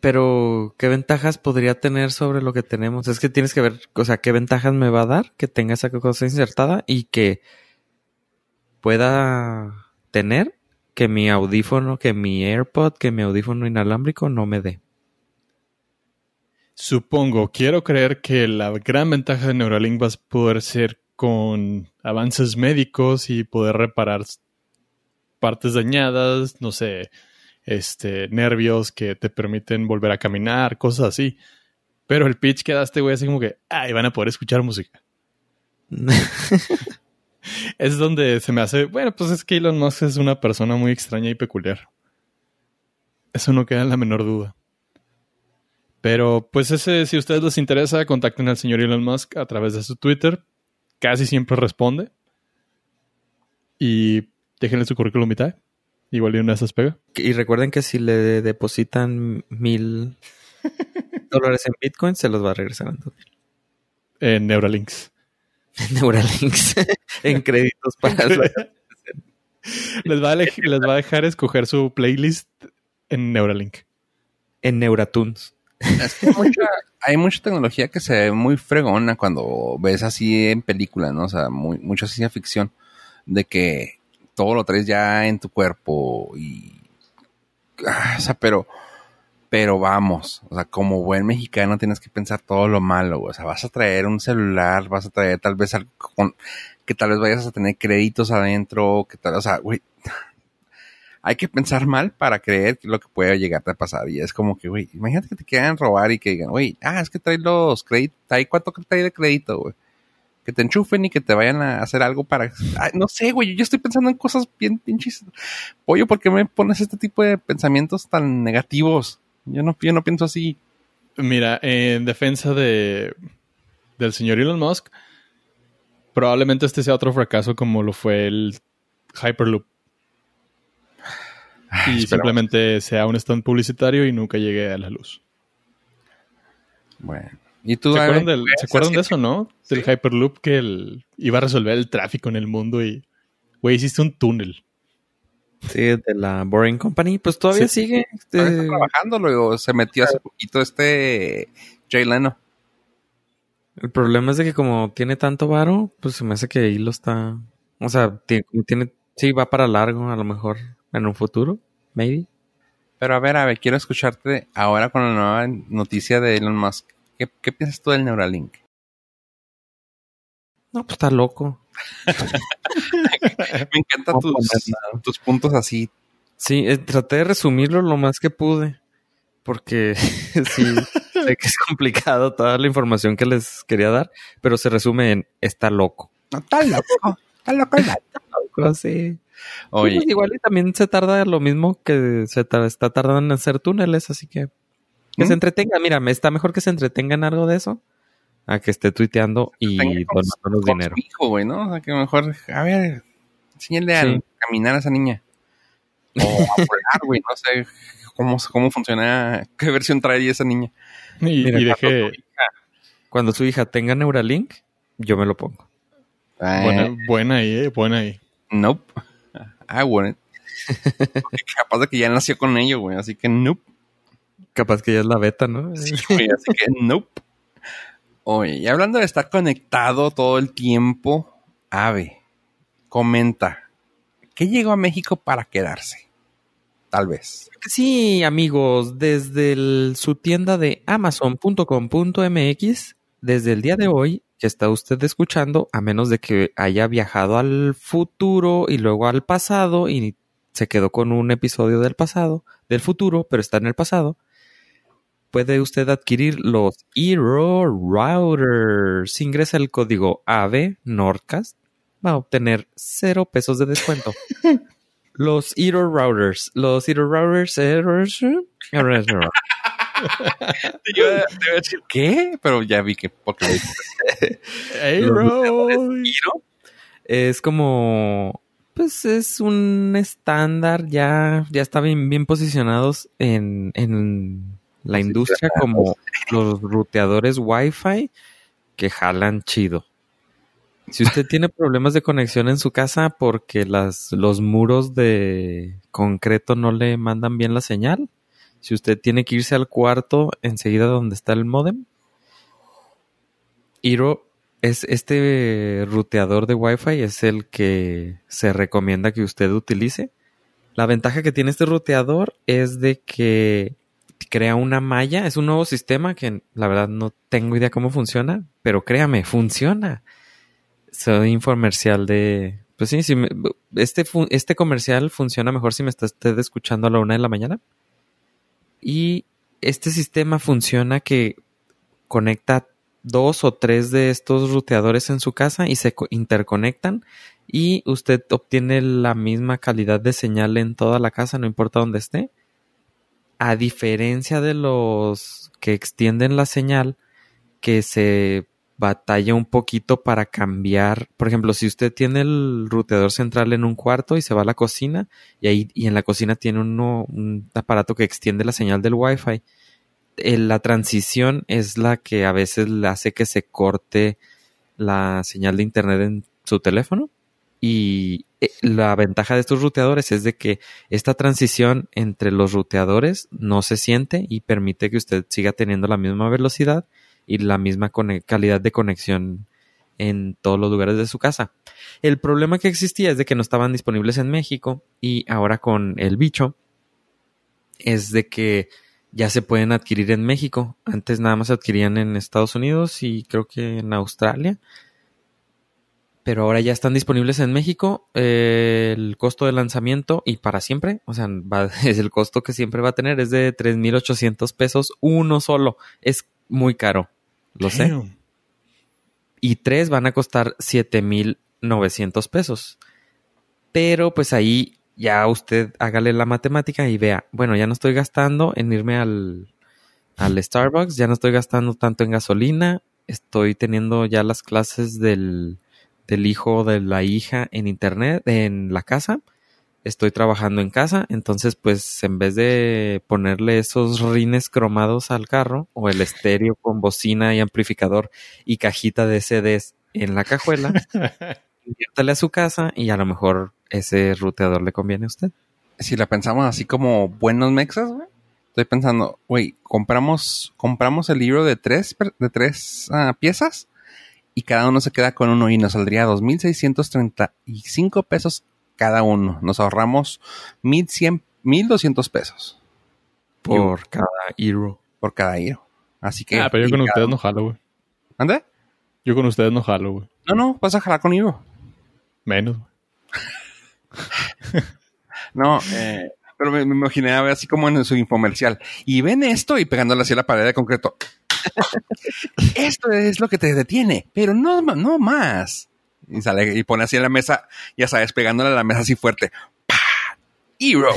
Pero, ¿qué ventajas podría tener sobre lo que tenemos? Es que tienes que ver, o sea, qué ventajas me va a dar que tenga esa cosa insertada y que pueda tener que mi audífono, que mi AirPod, que mi audífono inalámbrico no me dé. Supongo, quiero creer que la gran ventaja de Neuralink va a poder ser con avances médicos y poder reparar partes dañadas, no sé, este, nervios que te permiten volver a caminar, cosas así. Pero el pitch que daste, güey, así como que, ay, van a poder escuchar música. (laughs) Es donde se me hace, bueno, pues es que Elon Musk es una persona muy extraña y peculiar. Eso no queda en la menor duda. Pero pues ese, si a ustedes les interesa, contacten al señor Elon Musk a través de su Twitter. Casi siempre responde. Y déjenle su currículum vitae. Igual y una de esas pega. y recuerden que si le depositan mil (laughs) dólares en Bitcoin, se los va a regresar en En Neuralinks. (laughs) Neuralinks (laughs) en créditos para les, va a les va a dejar escoger su playlist en Neuralink. En Neuratunes. Es que mucha- hay mucha tecnología que se ve muy fregona cuando ves así en películas, ¿no? O sea, muy, mucha ciencia ficción de que todo lo traes ya en tu cuerpo y... ah, o sea, pero... Pero vamos, o sea, como buen mexicano tienes que pensar todo lo malo, o sea, vas a traer un celular, vas a traer tal vez algo con, que tal vez vayas a tener créditos adentro, que tal, o sea, güey, hay que pensar mal para creer lo que puede llegarte a pasar. Y es como que, güey, imagínate que te quieran robar y que digan, güey, ah, es que trae los créditos, cuánto que trae de crédito, güey. Que te enchufen y que te vayan a hacer algo para... Ay, (laughs) no sé, güey, yo estoy pensando en cosas bien pinches. Pollo, ¿por qué me pones este tipo de pensamientos tan negativos? Yo no, yo no pienso así. Mira, en defensa de del señor Elon Musk, probablemente este sea otro fracaso como lo fue el Hyperloop. (laughs) Y esperamos. simplemente sea un stand publicitario y nunca llegue a la luz. Bueno. ¿Y tú, ¿Se acuerdan, del- ¿se acuerdan de eso, no? Del Hyperloop que el- iba a resolver el tráfico en el mundo y, güey, hiciste un túnel. Sí, de la Boring Company. Pues todavía Sí. sigue. este, está trabajando, luego se metió hace poquito este Jay Leno. el problema es de que como tiene tanto varo, pues se me hace que ahí lo está... O sea, tiene, tiene... Sí, va para largo a lo mejor en un futuro. Maybe. Pero a ver, a ver, quiero escucharte ahora con la nueva noticia de Elon Musk. ¿Qué, qué piensas tú del Neuralink? No, pues está loco. (laughs) Me encantan No tus, puntos así. Sí, eh, traté de resumirlo lo más que pude. Porque (laughs) sí, sé que es complicado toda la información que les quería dar, pero se resume en está loco. No, está loco. Está loco el (laughs) vato. Loco, sí. Oye, Pues igual y también se tarda lo mismo que se tar- está tardando en hacer túneles, así que que ¿Mm? se entretenga. Mira, me está mejor que se entretenga en algo de eso a que esté tuiteando y donándonos con dinero. su hijo, güey, ¿no? O sea, que mejor, a ver, enséñale a caminar a esa niña. O a (laughs) volar, güey, no sé cómo, cómo funciona, qué versión trae esa niña. Y, Mira, y deje, Cuando su hija tenga Neuralink, yo me lo pongo. Eh, buena, buena ahí, eh, buena ahí. Nope. I wouldn't. Porque capaz de que ya nació con ello, güey, así que nope. Capaz que ya es la beta, ¿no? Sí, güey, así que nope. Oye, y hablando de estar conectado todo el tiempo, Ave, comenta, ¿qué llegó a México para quedarse? Tal vez. Sí, amigos, desde el- su tienda de amazon.com.mx, desde el día de hoy que está usted escuchando, a menos de que haya viajado al futuro y luego al pasado y se quedó con un episodio del pasado, del futuro, pero está en el pasado, puede usted adquirir los Hero Routers. Ingresa el código AVE Nordcast, va a obtener cero pesos de descuento. Los Eater Routers. Los Eater Routers. Yo te iba a decir, ¿qué? Pero ya vi que porque lo. Hey, es como. Pues es un estándar ya. Ya está bien, bien posicionados en, en la industria como los ruteadores Wi-Fi que jalan chido. Si usted tiene problemas de conexión en su casa porque las, los muros de concreto no le mandan bien la señal, si usted tiene que irse al cuarto enseguida donde está el modem, Hero es este ruteador de Wi-Fi es el que se recomienda que usted utilice. La ventaja que tiene este ruteador es de que crea una malla, es un nuevo sistema que la verdad no tengo idea cómo funciona, pero créame, funciona. Soy infomercial de... Pues sí, me- este, este comercial funciona mejor si me está usted escuchando a la una de la mañana. Y este sistema funciona que conecta dos o tres de estos ruteadores en su casa y se co- interconectan y usted obtiene la misma calidad de señal en toda la casa, no importa dónde esté. A diferencia de los que extienden la señal, que se batalla un poquito para cambiar. Por ejemplo, si usted tiene el ruteador central en un cuarto y se va a la cocina y ahí y en la cocina tiene uno, un aparato que extiende la señal del Wi-Fi, eh, la transición es la que a veces hace que se corte la señal de internet en su teléfono. Y eh, la ventaja de estos ruteadores es de que esta transición entre los ruteadores no se siente y permite que usted siga teniendo la misma velocidad y la misma calidad de conexión en todos los lugares de su casa. El problema que existía es de que no estaban disponibles en México y ahora con el bicho es de que ya se pueden adquirir en México. Antes nada más se adquirían en Estados Unidos y creo que en Australia pero ahora ya están disponibles en México. Eh, el costo de lanzamiento y para siempre, o sea, (laughs) es el costo que siempre va a tener, es de 3.800 pesos uno solo. Es muy caro, lo sé. Y tres van a costar 7.900 pesos. Pero pues ahí ya usted hágale la matemática y vea, bueno, ya no estoy gastando en irme al, al Starbucks, ya no estoy gastando tanto en gasolina, estoy teniendo ya las clases del del hijo de la hija en internet, en la casa. Estoy trabajando en casa, entonces pues en vez de ponerle esos rines cromados al carro o el estéreo con bocina y amplificador y cajita de CDs en la cajuela, (laughs) inviértale a su casa y a lo mejor ese ruteador le conviene a usted. Si la pensamos así como buenos mexas, güey. Estoy pensando, güey, compramos, compramos el libro de tres, de tres ah, piezas y cada uno se queda con uno y nos saldría 2.635 pesos cada uno. Nos ahorramos 1.100, 1.200 pesos. Por cada euro. Por cada euro. Así que... Ah, pero yo con ustedes no jalo, güey. ¿Ande? Yo con ustedes no jalo, güey. No, no, vas a jalar con euro. Menos, güey. (laughs) no, eh, pero me, me, imaginé así como en su infomercial. Y ven esto y pegándole así a la pared de concreto. (laughs) Esto es lo que te detiene, pero no, no más. Y sale y pone así en la mesa, ya sabes, pegándole a la mesa así fuerte. ¡Pah! Hero.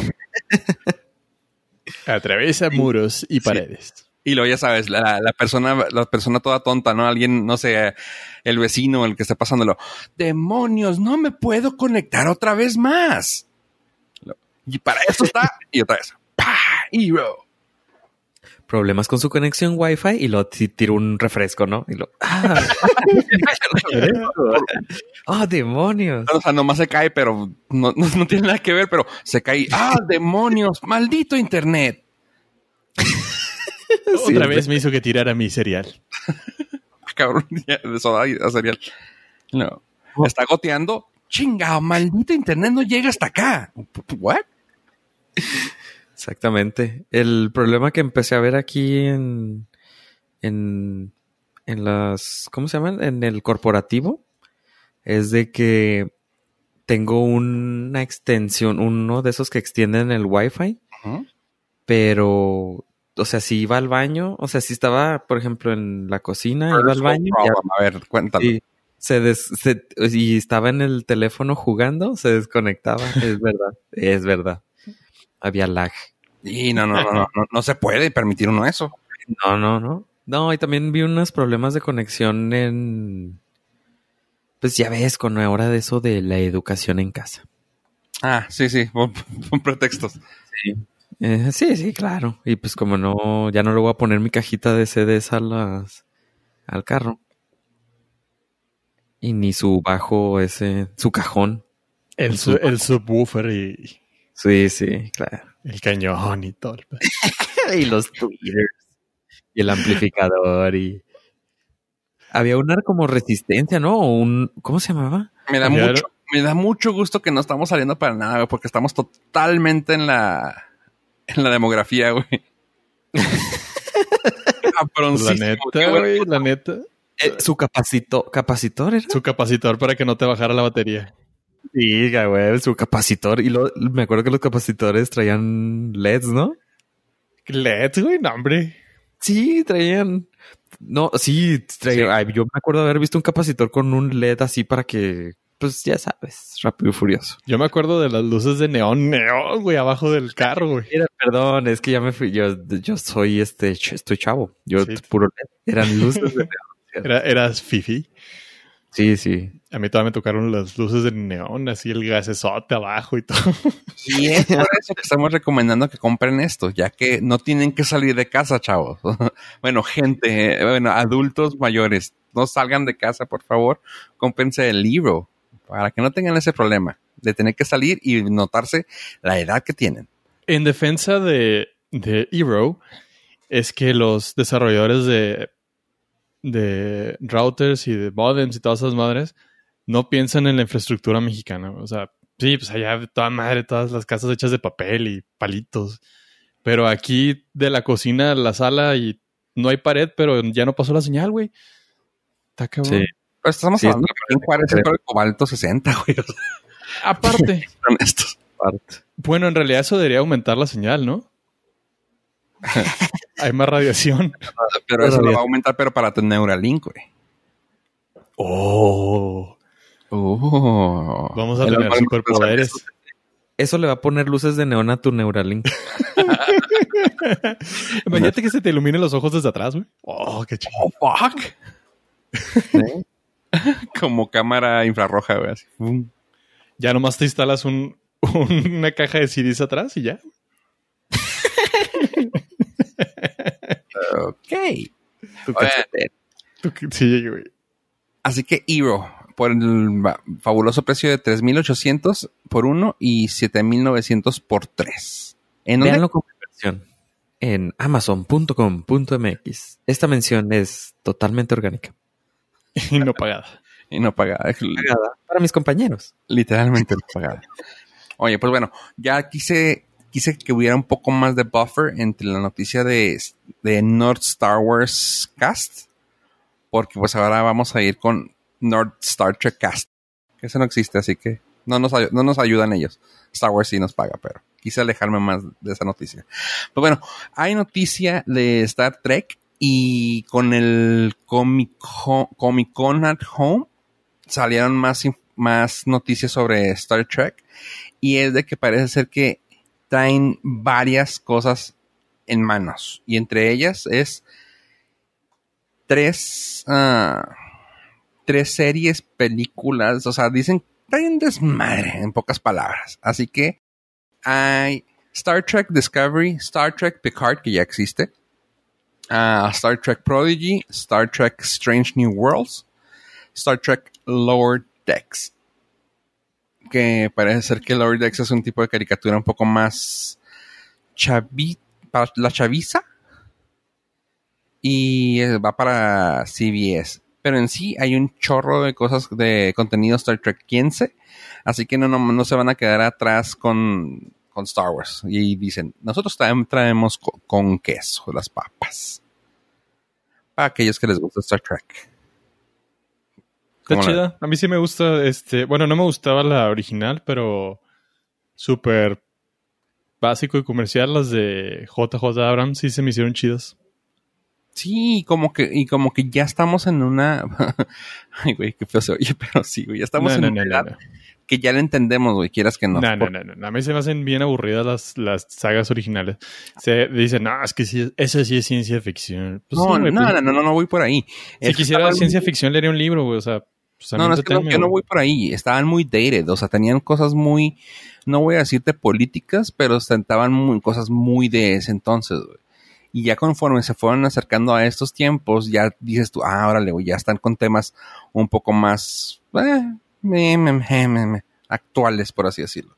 (laughs) Atraviesa muros y paredes. Y luego ya sabes, la, persona, la persona toda tonta, ¿no? Alguien, no sé, el vecino, el que está pasándolo. Demonios, no me puedo conectar otra vez más. Y para eso está, y otra vez. ¡Pah! Hero problemas con su conexión Wi-Fi y lo tiro un refresco, ¿no? Y lo. ¡Ah! ¡Oh, (laughs) demonios! O sea, nomás se cae, pero no, tiene nada que ver, pero se cae. ¡Ah, (laughs) demonios! ¡Maldito internet! (laughs) Otra vez me hizo que tirara mi cereal. Cabrón, de soda y cereal. No. Está goteando. Chinga, maldito internet no llega hasta acá. ¿What? Exactamente. El problema que empecé a ver aquí en, en, en las, ¿cómo se llaman? En el corporativo, es de que tengo una extensión, uno de esos que extienden el Wi-Fi, pero, o sea, si iba al baño, o sea, si estaba, por ejemplo, en la cocina, iba al baño. a ver, cuéntame. Y, se y estaba en el teléfono jugando, se desconectaba. es verdad, es verdad. Había lag. Y no, no, no, no, no, se puede permitir uno eso. No, no, no. No, y también vi unos problemas de conexión en. Pues ya ves, con ahora de eso de la educación en casa. Ah, sí, sí, (laughs) con, pretextos. Sí. Eh, sí, sí, claro. Y pues como no, ya no le voy a poner mi cajita de CDs a las, al carro. Y ni su bajo ese, su cajón. El, el subwoofer y... Sí, sí, claro. El cañón y todo. (laughs) y los tweeters. Y el amplificador y... Había una como resistencia, ¿no? un... ¿Cómo se llamaba? Me da mucho, me da mucho gusto que no estamos saliendo para nada, porque estamos totalmente en la... En la demografía, güey. (laughs) la neta, güey, la neta. Eh, su capacito, capacitor era. Su capacitor para que no te bajara la batería. Sí, güey, su capacitor. Y lo, me acuerdo que los capacitores traían LEDs, ¿no? LEDs, güey, no, hombre. Sí, traían. No, sí, traían. yo me acuerdo haber visto un capacitor con un LED así para que, pues ya sabes, rápido y furioso. Yo me acuerdo de las luces de neón, neón, güey, abajo del carro, güey. perdón, es que ya me fui. Yo, yo soy este, estoy chavo. Yo puro LED. Eran luces de (laughs) neón. Era, eras fifi. Sí, sí. A mí todavía me tocaron las luces de neón, así el gasesote abajo y todo. Y es por eso que estamos recomendando que compren esto, ya que no tienen que salir de casa, chavos. (laughs) bueno, gente, bueno, adultos mayores, no salgan de casa, por favor. Cómprense el libro para que no tengan ese problema de tener que salir y notarse la edad que tienen. En defensa de, de Hero, es que los desarrolladores de, de routers y de modems y todas esas madres no piensan en la infraestructura mexicana. O sea, sí, pues allá toda madre, todas las casas hechas de papel y palitos. Pero aquí de la cocina a la sala y no hay pared, pero ya no pasó la señal, güey. Está cabrón. Sí. Pero estamos Sí, hablando de que en Juárez el cobalto 60, güey. O sea, (laughs) Aparte, (laughs) honestos. Parte. bueno, en realidad eso debería aumentar la señal, ¿no? (laughs) hay más radiación. (laughs) Pero eso lo va a aumentar, pero para tu Neuralink, güey. Oh. Oh. Vamos a El tener superpoderes. Eso le va a poner luces de neón a tu Neuralink. (laughs) Imagínate que se te iluminen los ojos desde atrás, güey. Oh, qué chido. Oh, fuck. ¿Eh? (laughs) Como cámara infrarroja, güey. así. Ya nomás te instalas un, un- una caja de CDs atrás y ya. Ok. Tu Sí, güey. Así que Hero, por el fabuloso precio de 3.800 por uno y 7.900 por tres. ¿En dónde? Con versión en amazon.com.mx. Esta mención es totalmente orgánica. Y no pagada. Y no pagada. Pagada para mis compañeros. Literalmente no pagada. Oye, pues bueno, ya quise, quise que hubiera un poco más de buffer entre la noticia de, de North Star Wars Cast, porque pues ahora vamos a ir con North Star Trek Cast. Que eso no existe, así que no nos, no nos ayudan ellos. Star Wars sí nos paga, pero quise alejarme más de esa noticia. Pues bueno, hay noticia de Star Trek y con el Comic Con, at Home salieron más, más noticias sobre Star Trek y es de que parece ser que traen varias cosas en manos. Y entre ellas es tres ah, tres series películas. O sea dicen traen desmadre en pocas palabras. Así que hay Star Trek Discovery Star Trek Picard que ya existe. Ah, Star Trek Prodigy Star Trek Strange New Worlds Star Trek Lower Decks. Que parece ser que Lower Decks es un tipo de caricatura un poco más chavi la chaviza. Y va para CBS. Pero en sí hay un chorro de cosas de contenido Star Trek 15. Así que no, no, no se van a quedar atrás con, con Star Wars. Y dicen, nosotros traem- traemos co- con queso las papas. Para aquellos que les gusta Star Trek. Está ¿Cómo la- chida. A mí sí me gusta, este, bueno, no me gustaba la original, pero súper básico y comercial. Las de JJ Abrams sí se me hicieron chidas. Sí, como que, y como que ya estamos en una. (laughs) Ay, güey, qué feo se oye, pero sí, güey. Ya estamos No, en no, una no, edad no, no. que ya le entendemos, güey, quieras que no. No, no, Por- no, no. A mí se me hacen bien aburridas las, las sagas originales. Se dicen, no, es que sí, eso sí es ciencia ficción. Pues no, sí, güey, no, pues, no, no, no, no voy por ahí. Si Es quisiera ciencia ficción, leería un libro, güey. O sea, pues No, no, es que no, yo no voy por ahí. Estaban muy dated, o sea, tenían cosas muy, no voy a decirte políticas, pero estaban muy, cosas muy de ese entonces, güey. Y ya conforme se fueron acercando a estos tiempos, ya dices tú, ah, órale, güey, ya están con temas un poco más eh, me, me, me, actuales, por así decirlo.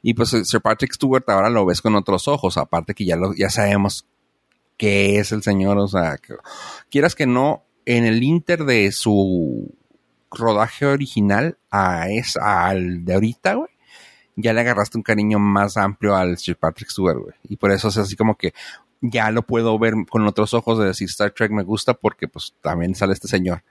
Y pues eh, Sir Patrick Stewart ahora lo ves con otros ojos, aparte que ya lo, ya sabemos qué es el señor, o sea, que- quieras que no, en el inter de su rodaje original a es, al de ahorita, güey, ya le agarraste un cariño más amplio al Sir Patrick Stewart, güey. Y por eso es así como que ya lo puedo ver con otros ojos de decir Star Trek me gusta porque pues también sale este señor.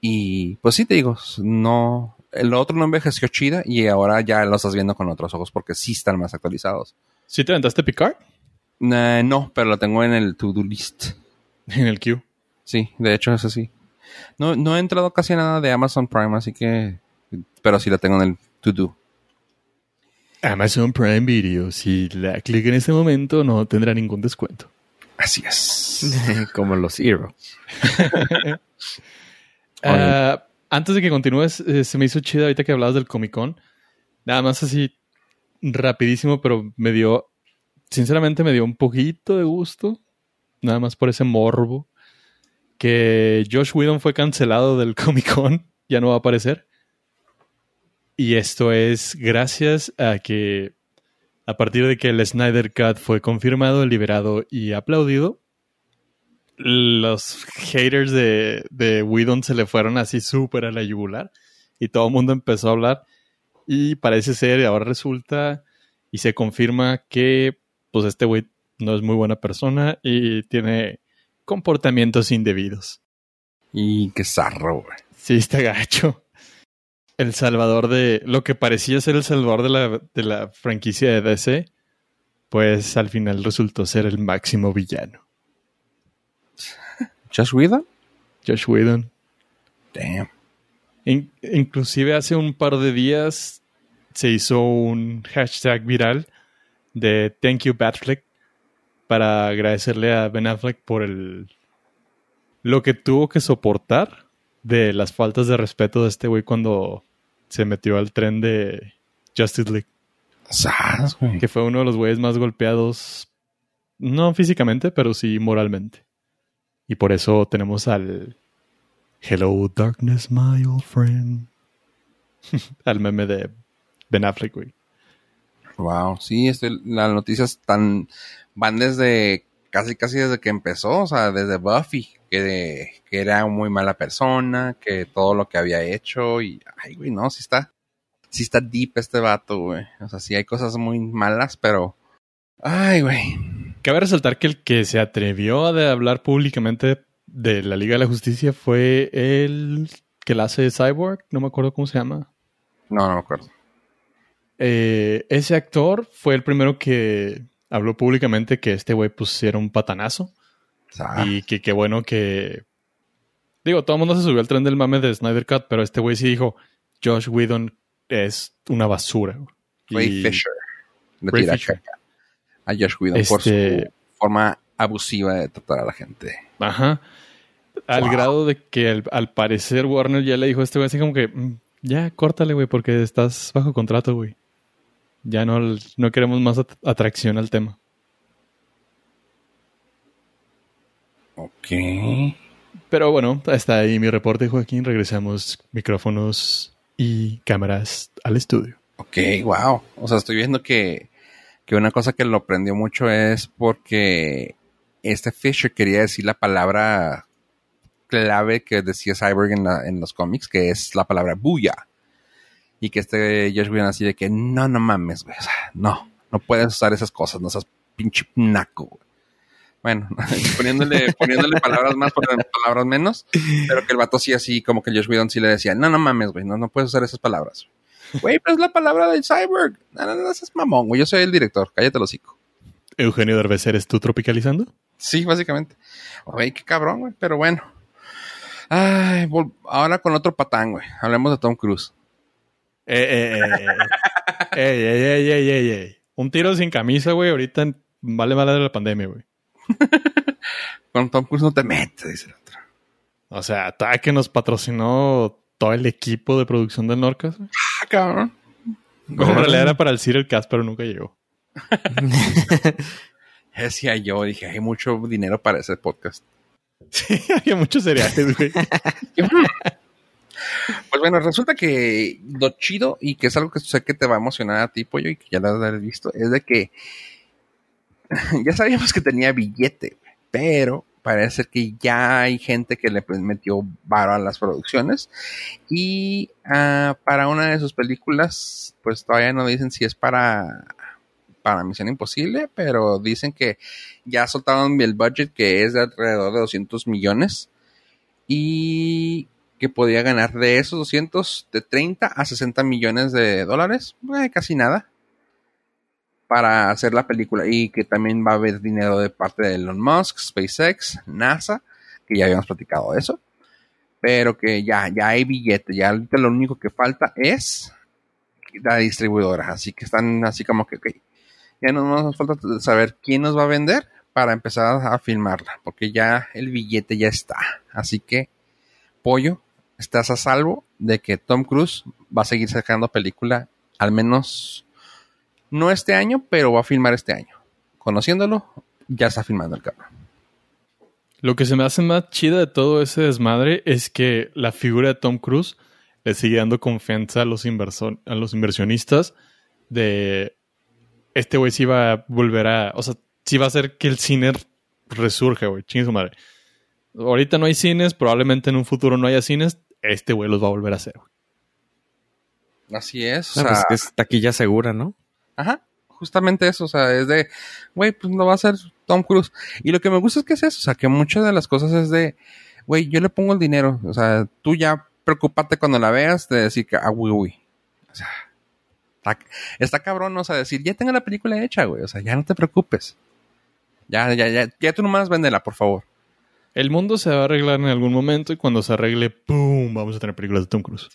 Y pues sí te digo, no, el otro no envejeció chida y ahora ya lo estás viendo con otros ojos porque sí están más actualizados. ¿Sí te aventaste Picard? Eh, no, pero lo tengo en el to-do list. En el Q. Sí, de hecho, eso sí. No, no he entrado casi a nada de Amazon Prime, así que. Pero sí lo tengo en el to do. Amazon Prime Video. Si la clic en este momento, no tendrá ningún descuento. Así es. (laughs) Como los Hero. (laughs) Ah, antes de que continúes, eh, se me hizo chido ahorita que hablabas del Comic Con. Nada más así rapidísimo, pero me dio, sinceramente me dio un poquito de gusto, nada más por ese morbo, que Josh Whedon fue cancelado del (laughs) Comic Con, ya no va a aparecer. Y esto es gracias a que a partir de que el Snyder Cut fue confirmado, liberado y aplaudido, los haters de, Whedon se le fueron así súper a la yugular y todo el mundo empezó a hablar y parece ser, y ahora resulta y se confirma que pues este güey no es muy buena persona y tiene comportamientos indebidos. Y qué zarro, güey. Sí, está gacho. El salvador de. Lo que parecía ser el salvador de la, de la franquicia de DC, pues al final resultó ser el máximo villano. (laughs) ¿Josh Whedon? Josh Whedon. Damn. In- inclusive hace un par de días se hizo un hashtag viral de Thank you Batfleck para agradecerle a Ben Affleck por el lo que tuvo que soportar de las faltas de respeto de este güey cuando se metió al tren de Justice League, Sas, güey. que fue uno de los güeyes más golpeados, no físicamente, pero sí moralmente. Y por eso tenemos al Hello Darkness, my old friend. (laughs) al meme de Ben Affleck, güey. Wow, sí, este, las noticias tan van desde casi casi desde que empezó, o sea, desde Buffy, que, que era muy mala persona, que todo lo que había hecho y ay, güey, no, sí está sí está deep este vato, güey. O sea, sí hay cosas muy malas, pero ay, güey. Cabe resaltar que el que se atrevió a de hablar públicamente de la Liga de la Justicia fue el que la hace Cyborg, no me acuerdo cómo se llama. No, no me acuerdo. Eh, ese actor fue el primero que habló públicamente que este güey pues era un patanazo y que qué bueno que... Digo, todo el mundo se subió al tren del mame de Snyder Cut, pero este güey sí dijo, Josh Whedon es una basura. Ray Y- Fisher le Ray tira Fisher. a Josh Whedon por Este- su forma abusiva de tratar a la gente. Ajá. Al Wow. grado de que al, al parecer Warner ya le dijo a este güey así como que, "Mm, ya, córtale, güey, porque estás bajo contrato, güey. Ya no, no queremos más at- atracción al tema. Ok. Pero bueno, hasta ahí mi reporte, Joaquín. Regresamos micrófonos y cámaras al estudio. Ok, wow. O sea, estoy viendo que, que una cosa que lo prendió mucho es porque este Fisher quería decir la palabra clave que decía Cyborg en, la- en los cómics, que es la palabra buya. Y que este Josh Whedon así de que no, no mames, güey. O sea, no, no puedes usar esas cosas, no seas pinche naco, güey. Bueno, (laughs) poniéndole, poniéndole palabras más, palabras menos, pero que el vato sí así, como que Josh Whedon sí le decía, no, no mames, güey, no, no puedes usar esas palabras. Güey, pero es la palabra del cyborg. No, no, no, es mamón, güey. Yo soy el director. Cállate el hocico. Eugenio Derbez, ¿eres tú tropicalizando? Sí, básicamente. Güey, qué cabrón, güey. Pero bueno. Ay, ahora con otro patán, güey. Hablemos de Tom Cruise. Eh, eh, eh, eh. ey, ey, ey, ey, ey, ey. Un tiro sin camisa, güey. Ahorita vale madre la pandemia, güey. (laughs) Con Tom Cruise no te metes, dice el otro. O sea, ta que nos patrocinó todo el equipo de producción del Norcas. güey. Ah, cabrón. Como en realidad era para el Ciro el Cast, pero nunca llegó. (laughs) Decía yo, dije, hay mucho dinero para ese podcast. (laughs) Sí, había muchos cereales, güey. Pues bueno, resulta que lo chido y que es algo que sé que te va a emocionar a ti, pollo, y que ya lo has visto, es de que (laughs) ya sabíamos que tenía billete, pero parece que ya hay gente que le pues, metió varo a las producciones. Y ah, para una de sus películas, pues todavía no dicen si es para para Misión Imposible, pero dicen que ya soltaron el budget que es de alrededor de 200 millones. Y que podía ganar de esos 200 de 30 a 60 millones de dólares, eh, casi nada, para hacer la película. Y que también va a haber dinero de parte de Elon Musk, SpaceX, NASA, que ya habíamos platicado eso, pero que ya, ya hay billete, ya lo único que falta es la distribuidora, así que están así como que, ya no nos falta saber quién nos va a vender para empezar a filmarla, porque ya el billete ya está, así que pollo, estás a salvo de que Tom Cruise va a seguir sacando película, al menos no este año, pero va a filmar este año. Conociéndolo, ya está filmando el cabrón. Lo que se me hace más chida de todo ese desmadre es que la figura de Tom Cruise le sigue dando confianza a los, a los inversionistas de este güey sí va a volver a, o sea, sí va a hacer que el cine resurja, güey, chingue su madre. Ahorita no hay cines, probablemente en un futuro no haya cines, este güey los va a volver a hacer. Así es. O No, pues sea, es que es taquilla segura, ¿no? Ajá, justamente eso, o sea, es de, güey, pues lo va a hacer Tom Cruise. Y lo que me gusta es que es eso, o sea, que muchas de las cosas es de, güey, yo le pongo el dinero, o sea, tú ya preocúpate cuando la veas de decir que, ah, uy, uy. O sea, está, está cabrón, o sea, decir, ya tengo la película hecha, güey, o sea, ya no te preocupes. Ya, ya, ya, ya tú nomás véndela, por favor. El mundo se va a arreglar en algún momento y cuando se arregle, ¡pum! Vamos a tener películas de Tom Cruise.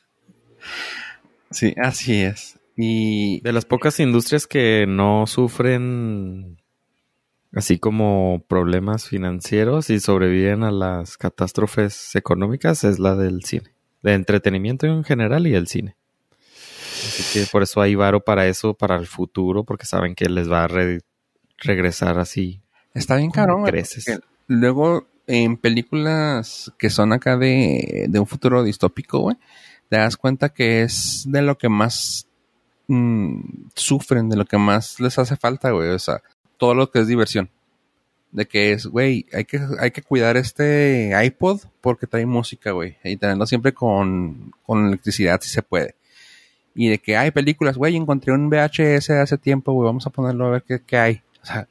Sí, así es. Y De las pocas industrias que no sufren así como problemas financieros y sobreviven a las catástrofes económicas es la del cine. De entretenimiento en general y el cine. Así que por eso hay varo para eso, para el futuro, porque saben que les va a re- regresar así. Está bien güey, creces. Luego, en películas que son acá de, de un futuro distópico, güey, te das cuenta que es de lo que más mm, sufren, de lo que más les hace falta, güey. O sea, todo lo que es diversión. De que es, güey, hay que, hay que cuidar este iPod porque trae música, güey. Y tenerlo siempre con, con electricidad si se puede. Y de que hay películas, güey, encontré un VHS hace tiempo, güey, vamos a ponerlo a ver qué, qué hay. O sea,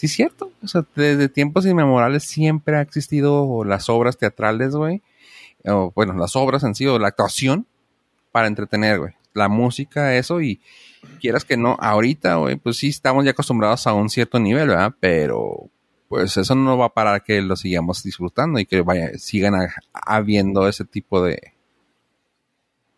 sí es cierto. O sea, desde tiempos inmemorables siempre ha existido las obras teatrales, güey. O, bueno, las obras han sido la actuación para entretener, güey. La música, eso, y quieras que no, ahorita, güey, pues sí estamos ya acostumbrados a un cierto nivel, ¿verdad? Pero, pues eso no va a parar que lo sigamos disfrutando y que vaya, sigan ha- habiendo ese tipo de,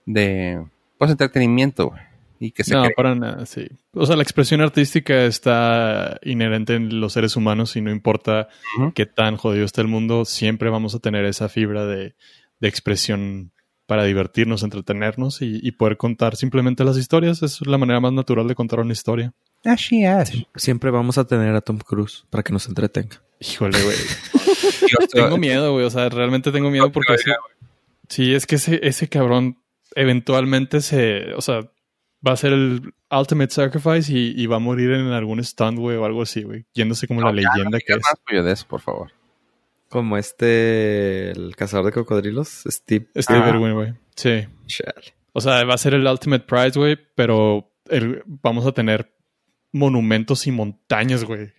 de, pues, entretenimiento, güey. Y que se No, cree- para nada, sí. O sea, la expresión artística está inherente en los seres humanos y no importa Ujú. qué tan jodido esté el mundo, siempre vamos a tener esa fibra de, de expresión para divertirnos, entretenernos y, y poder contar simplemente las historias. Es la manera más natural de contar una historia. Así es. Siempre vamos a tener a Tom Cruise para que nos entretenga. Híjole, güey. (laughs) tengo miedo, güey. O sea, realmente tengo miedo porque ese- sí, es que ese, ese cabrón eventualmente se, o sea, va a ser el Ultimate Sacrifice y, y va a morir en algún stand, güey, o algo así, güey. Yéndose como la leyenda que es. de eso, por favor. Como este, el cazador de cocodrilos, Steve. Steve Ah. Irwin, güey. Sí. Chale. O sea, va a ser el Ultimate Prize, güey, pero el- vamos a tener monumentos y montañas, güey.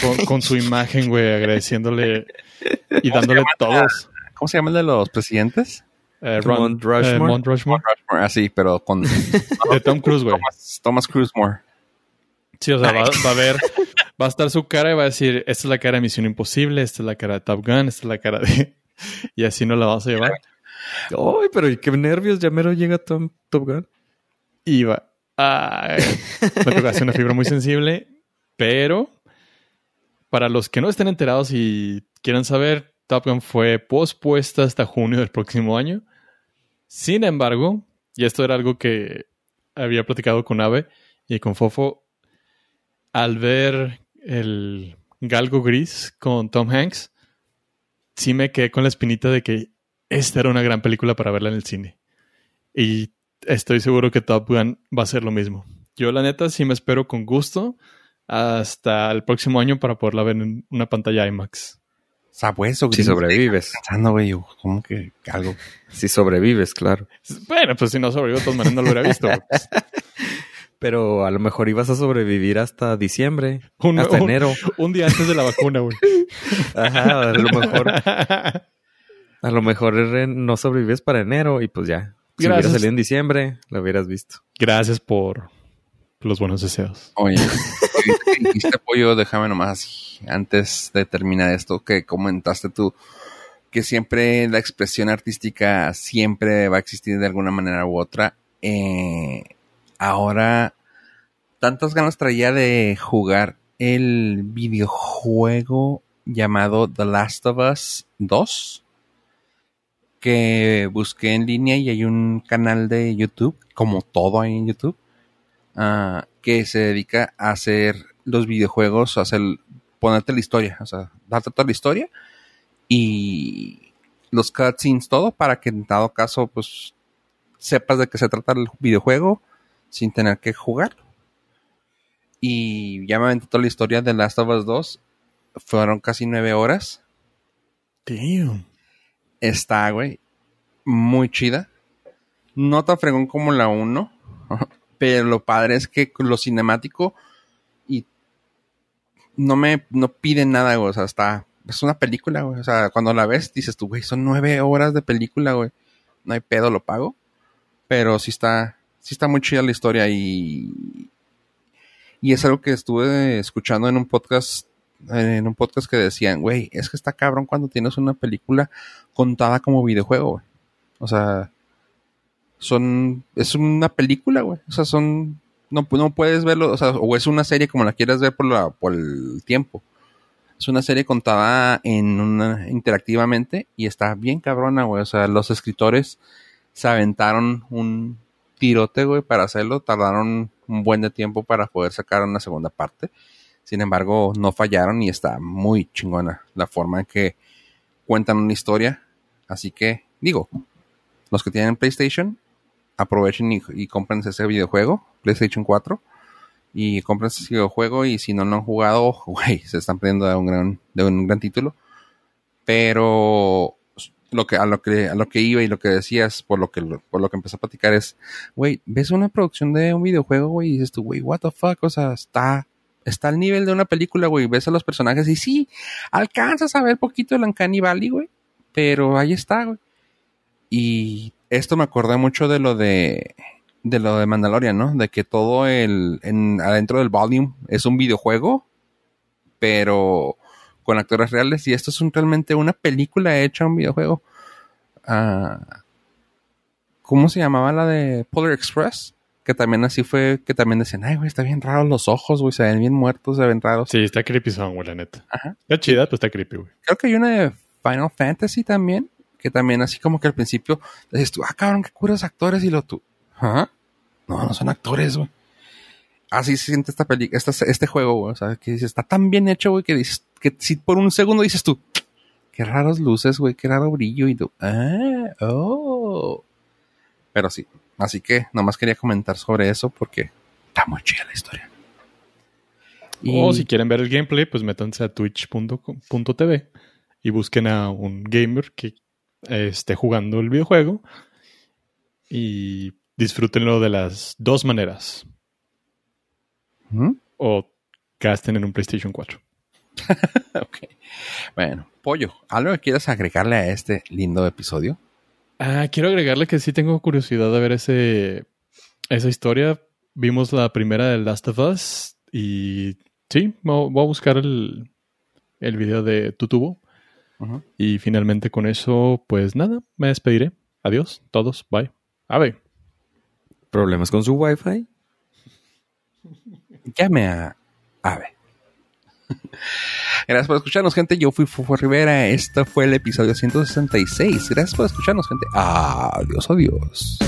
con, con su imagen, güey, agradeciéndole y dándole todos. ¿Cómo se llama el de los presidentes? Eh, Ron- Mount Rushmore. eh, Rushmore. Rushmore, así, pero con (laughs) De Tom Cruise, güey. Thomas, Thomas Cruise More. Sí, o sea, va, va a ver, (laughs) va a estar su cara y va a decir, esta es la cara de Misión Imposible, esta es la cara de Top Gun, esta es la cara de... (laughs) Y así nos la vamos a llevar. Ay, pero qué nervios, ya mero llega Tom Top Gun. Y va... Ay, me tocaste una fibra muy sensible, pero para los que no estén enterados y quieran saber, Top Gun fue pospuesta hasta junio del próximo año. Sin embargo, y esto era algo que había platicado con Ave y con Fofo, al ver el galgo gris con Tom Hanks, sí me quedé con la espinita de que esta era una gran película para verla en el cine. Y estoy seguro que Top Gun va a ser lo mismo. Yo, la neta, sí me espero con gusto hasta el próximo año para poderla ver en una pantalla IMAX. Sabueso, Si sobrevives. Pensando, güey, yo, ¿cómo que algo? Si sobrevives, claro. Bueno, pues si no sobrevivo, de todas maneras no lo hubiera visto. Pues, (laughs) Pero a lo mejor ibas a sobrevivir hasta diciembre, Un- hasta un- enero. Un día antes de la vacuna, güey. (laughs) Ajá, a lo mejor, (laughs) a lo mejor no sobrevives para enero y pues ya. Si hubiera salido en diciembre, lo hubieras visto. Gracias por los buenos deseos. Oye, (laughs) dijiste pollo, déjame nomás antes de terminar esto que comentaste tú, que siempre la expresión artística siempre va a existir de alguna manera u otra. Eh, ahora, tantas ganas traía de jugar el videojuego llamado The Last of Us 2 que busqué en línea y hay un canal de YouTube, como todo hay en YouTube, ah, que se dedica a hacer los videojuegos, a hacer, ponerte la historia, o sea, darte toda la historia y los cutscenes, todo, para que en dado caso, pues, sepas de qué se trata el videojuego sin tener que jugar. Y ya me aventé toda la historia de Last of Us 2. Fueron casi nueve horas. Damn. Está, güey, muy chida. No tan fregón como la 1. Pero lo padre es que lo cinemático y no me no pide nada, güey. O sea, está. Es una película, güey. O sea, cuando la ves, dices tú, güey, son nueve horas de película, güey. No hay pedo, lo pago. Pero sí está. Sí está muy chida la historia y. Y es algo que estuve escuchando en un podcast. En un podcast que decían, güey, es que está cabrón cuando tienes una película contada como videojuego, güey. O sea, son, es una película, güey. O sea, son, no, no puedes verlo, o sea, o es una serie como la quieras ver por, la, por el tiempo. Es una serie contada en una, interactivamente y está bien cabrona, güey. O sea, los escritores se aventaron un tirote, güey, para hacerlo. Tardaron un buen de tiempo para poder sacar una segunda parte. Sin embargo, no fallaron y está muy chingona la forma en que cuentan una historia. Así que, digo, los que tienen PlayStation, aprovechen y, y compren ese videojuego, PlayStation 4, y compren ese videojuego y si no lo han jugado, (laughs) güey, se están perdiendo de un gran, de un gran título. Pero lo que, a lo que, a lo que iba y lo que decías, por lo que, por lo que empecé a platicar es, güey, ves una producción de un videojuego, güey, y dices tú, güey, what the fuck, o sea, está, está al nivel de una película, güey, ves a los personajes y sí, alcanzas a ver poquito el Uncanny Valley, güey, pero ahí está, güey. Y esto me acordé mucho de lo de, de lo de Mandalorian, ¿no? De que todo el, en, adentro del volume es un videojuego, pero con actores reales, y esto es un, realmente una película hecha un videojuego. Ah, ¿Cómo se llamaba la de Polar Express? Que también así fue, que también decían, ay, güey, está bien raro los ojos, güey, se ven bien muertos, se ven raros. Sí, está creepy son, güey, la neta. Ajá. Está chida, pero está creepy, güey. Creo que hay una de Final Fantasy también, que también así como que al principio dices tú, ah, cabrón, qué curas actores, y lo tú, ¿ah? No, no son actores, güey. Así se siente esta peli esta, este juego, güey. O sea, que dices, está tan bien hecho, güey, que dices, que si por un segundo dices tú, qué raros luces, güey, qué raro brillo, y tú, ah, oh. Pero sí, así que nomás quería comentar sobre eso porque está muy chida la historia. O si quieren ver el gameplay, pues métanse a twitch.tv y busquen a un gamer que esté jugando el videojuego y disfrútenlo de las dos maneras. ¿Mm? O gasten en un PlayStation 4. (laughs) ok. Bueno, Pollo, ¿algo que quieras agregarle a este lindo episodio? Ah, quiero agregarle que sí tengo curiosidad de ver ese, esa historia. Vimos la primera de Last of Us y sí, voy a buscar el, el video de Tutubo. Y finalmente con eso, pues nada, me despediré. Adiós, todos, bye. Ave. ¿Problemas con su Wi-Fi? Llame a Ave. Gracias por escucharnos, gente. Yo fui Fufo Rivera. Este fue el episodio 166. Gracias por escucharnos, gente. Adiós, adiós.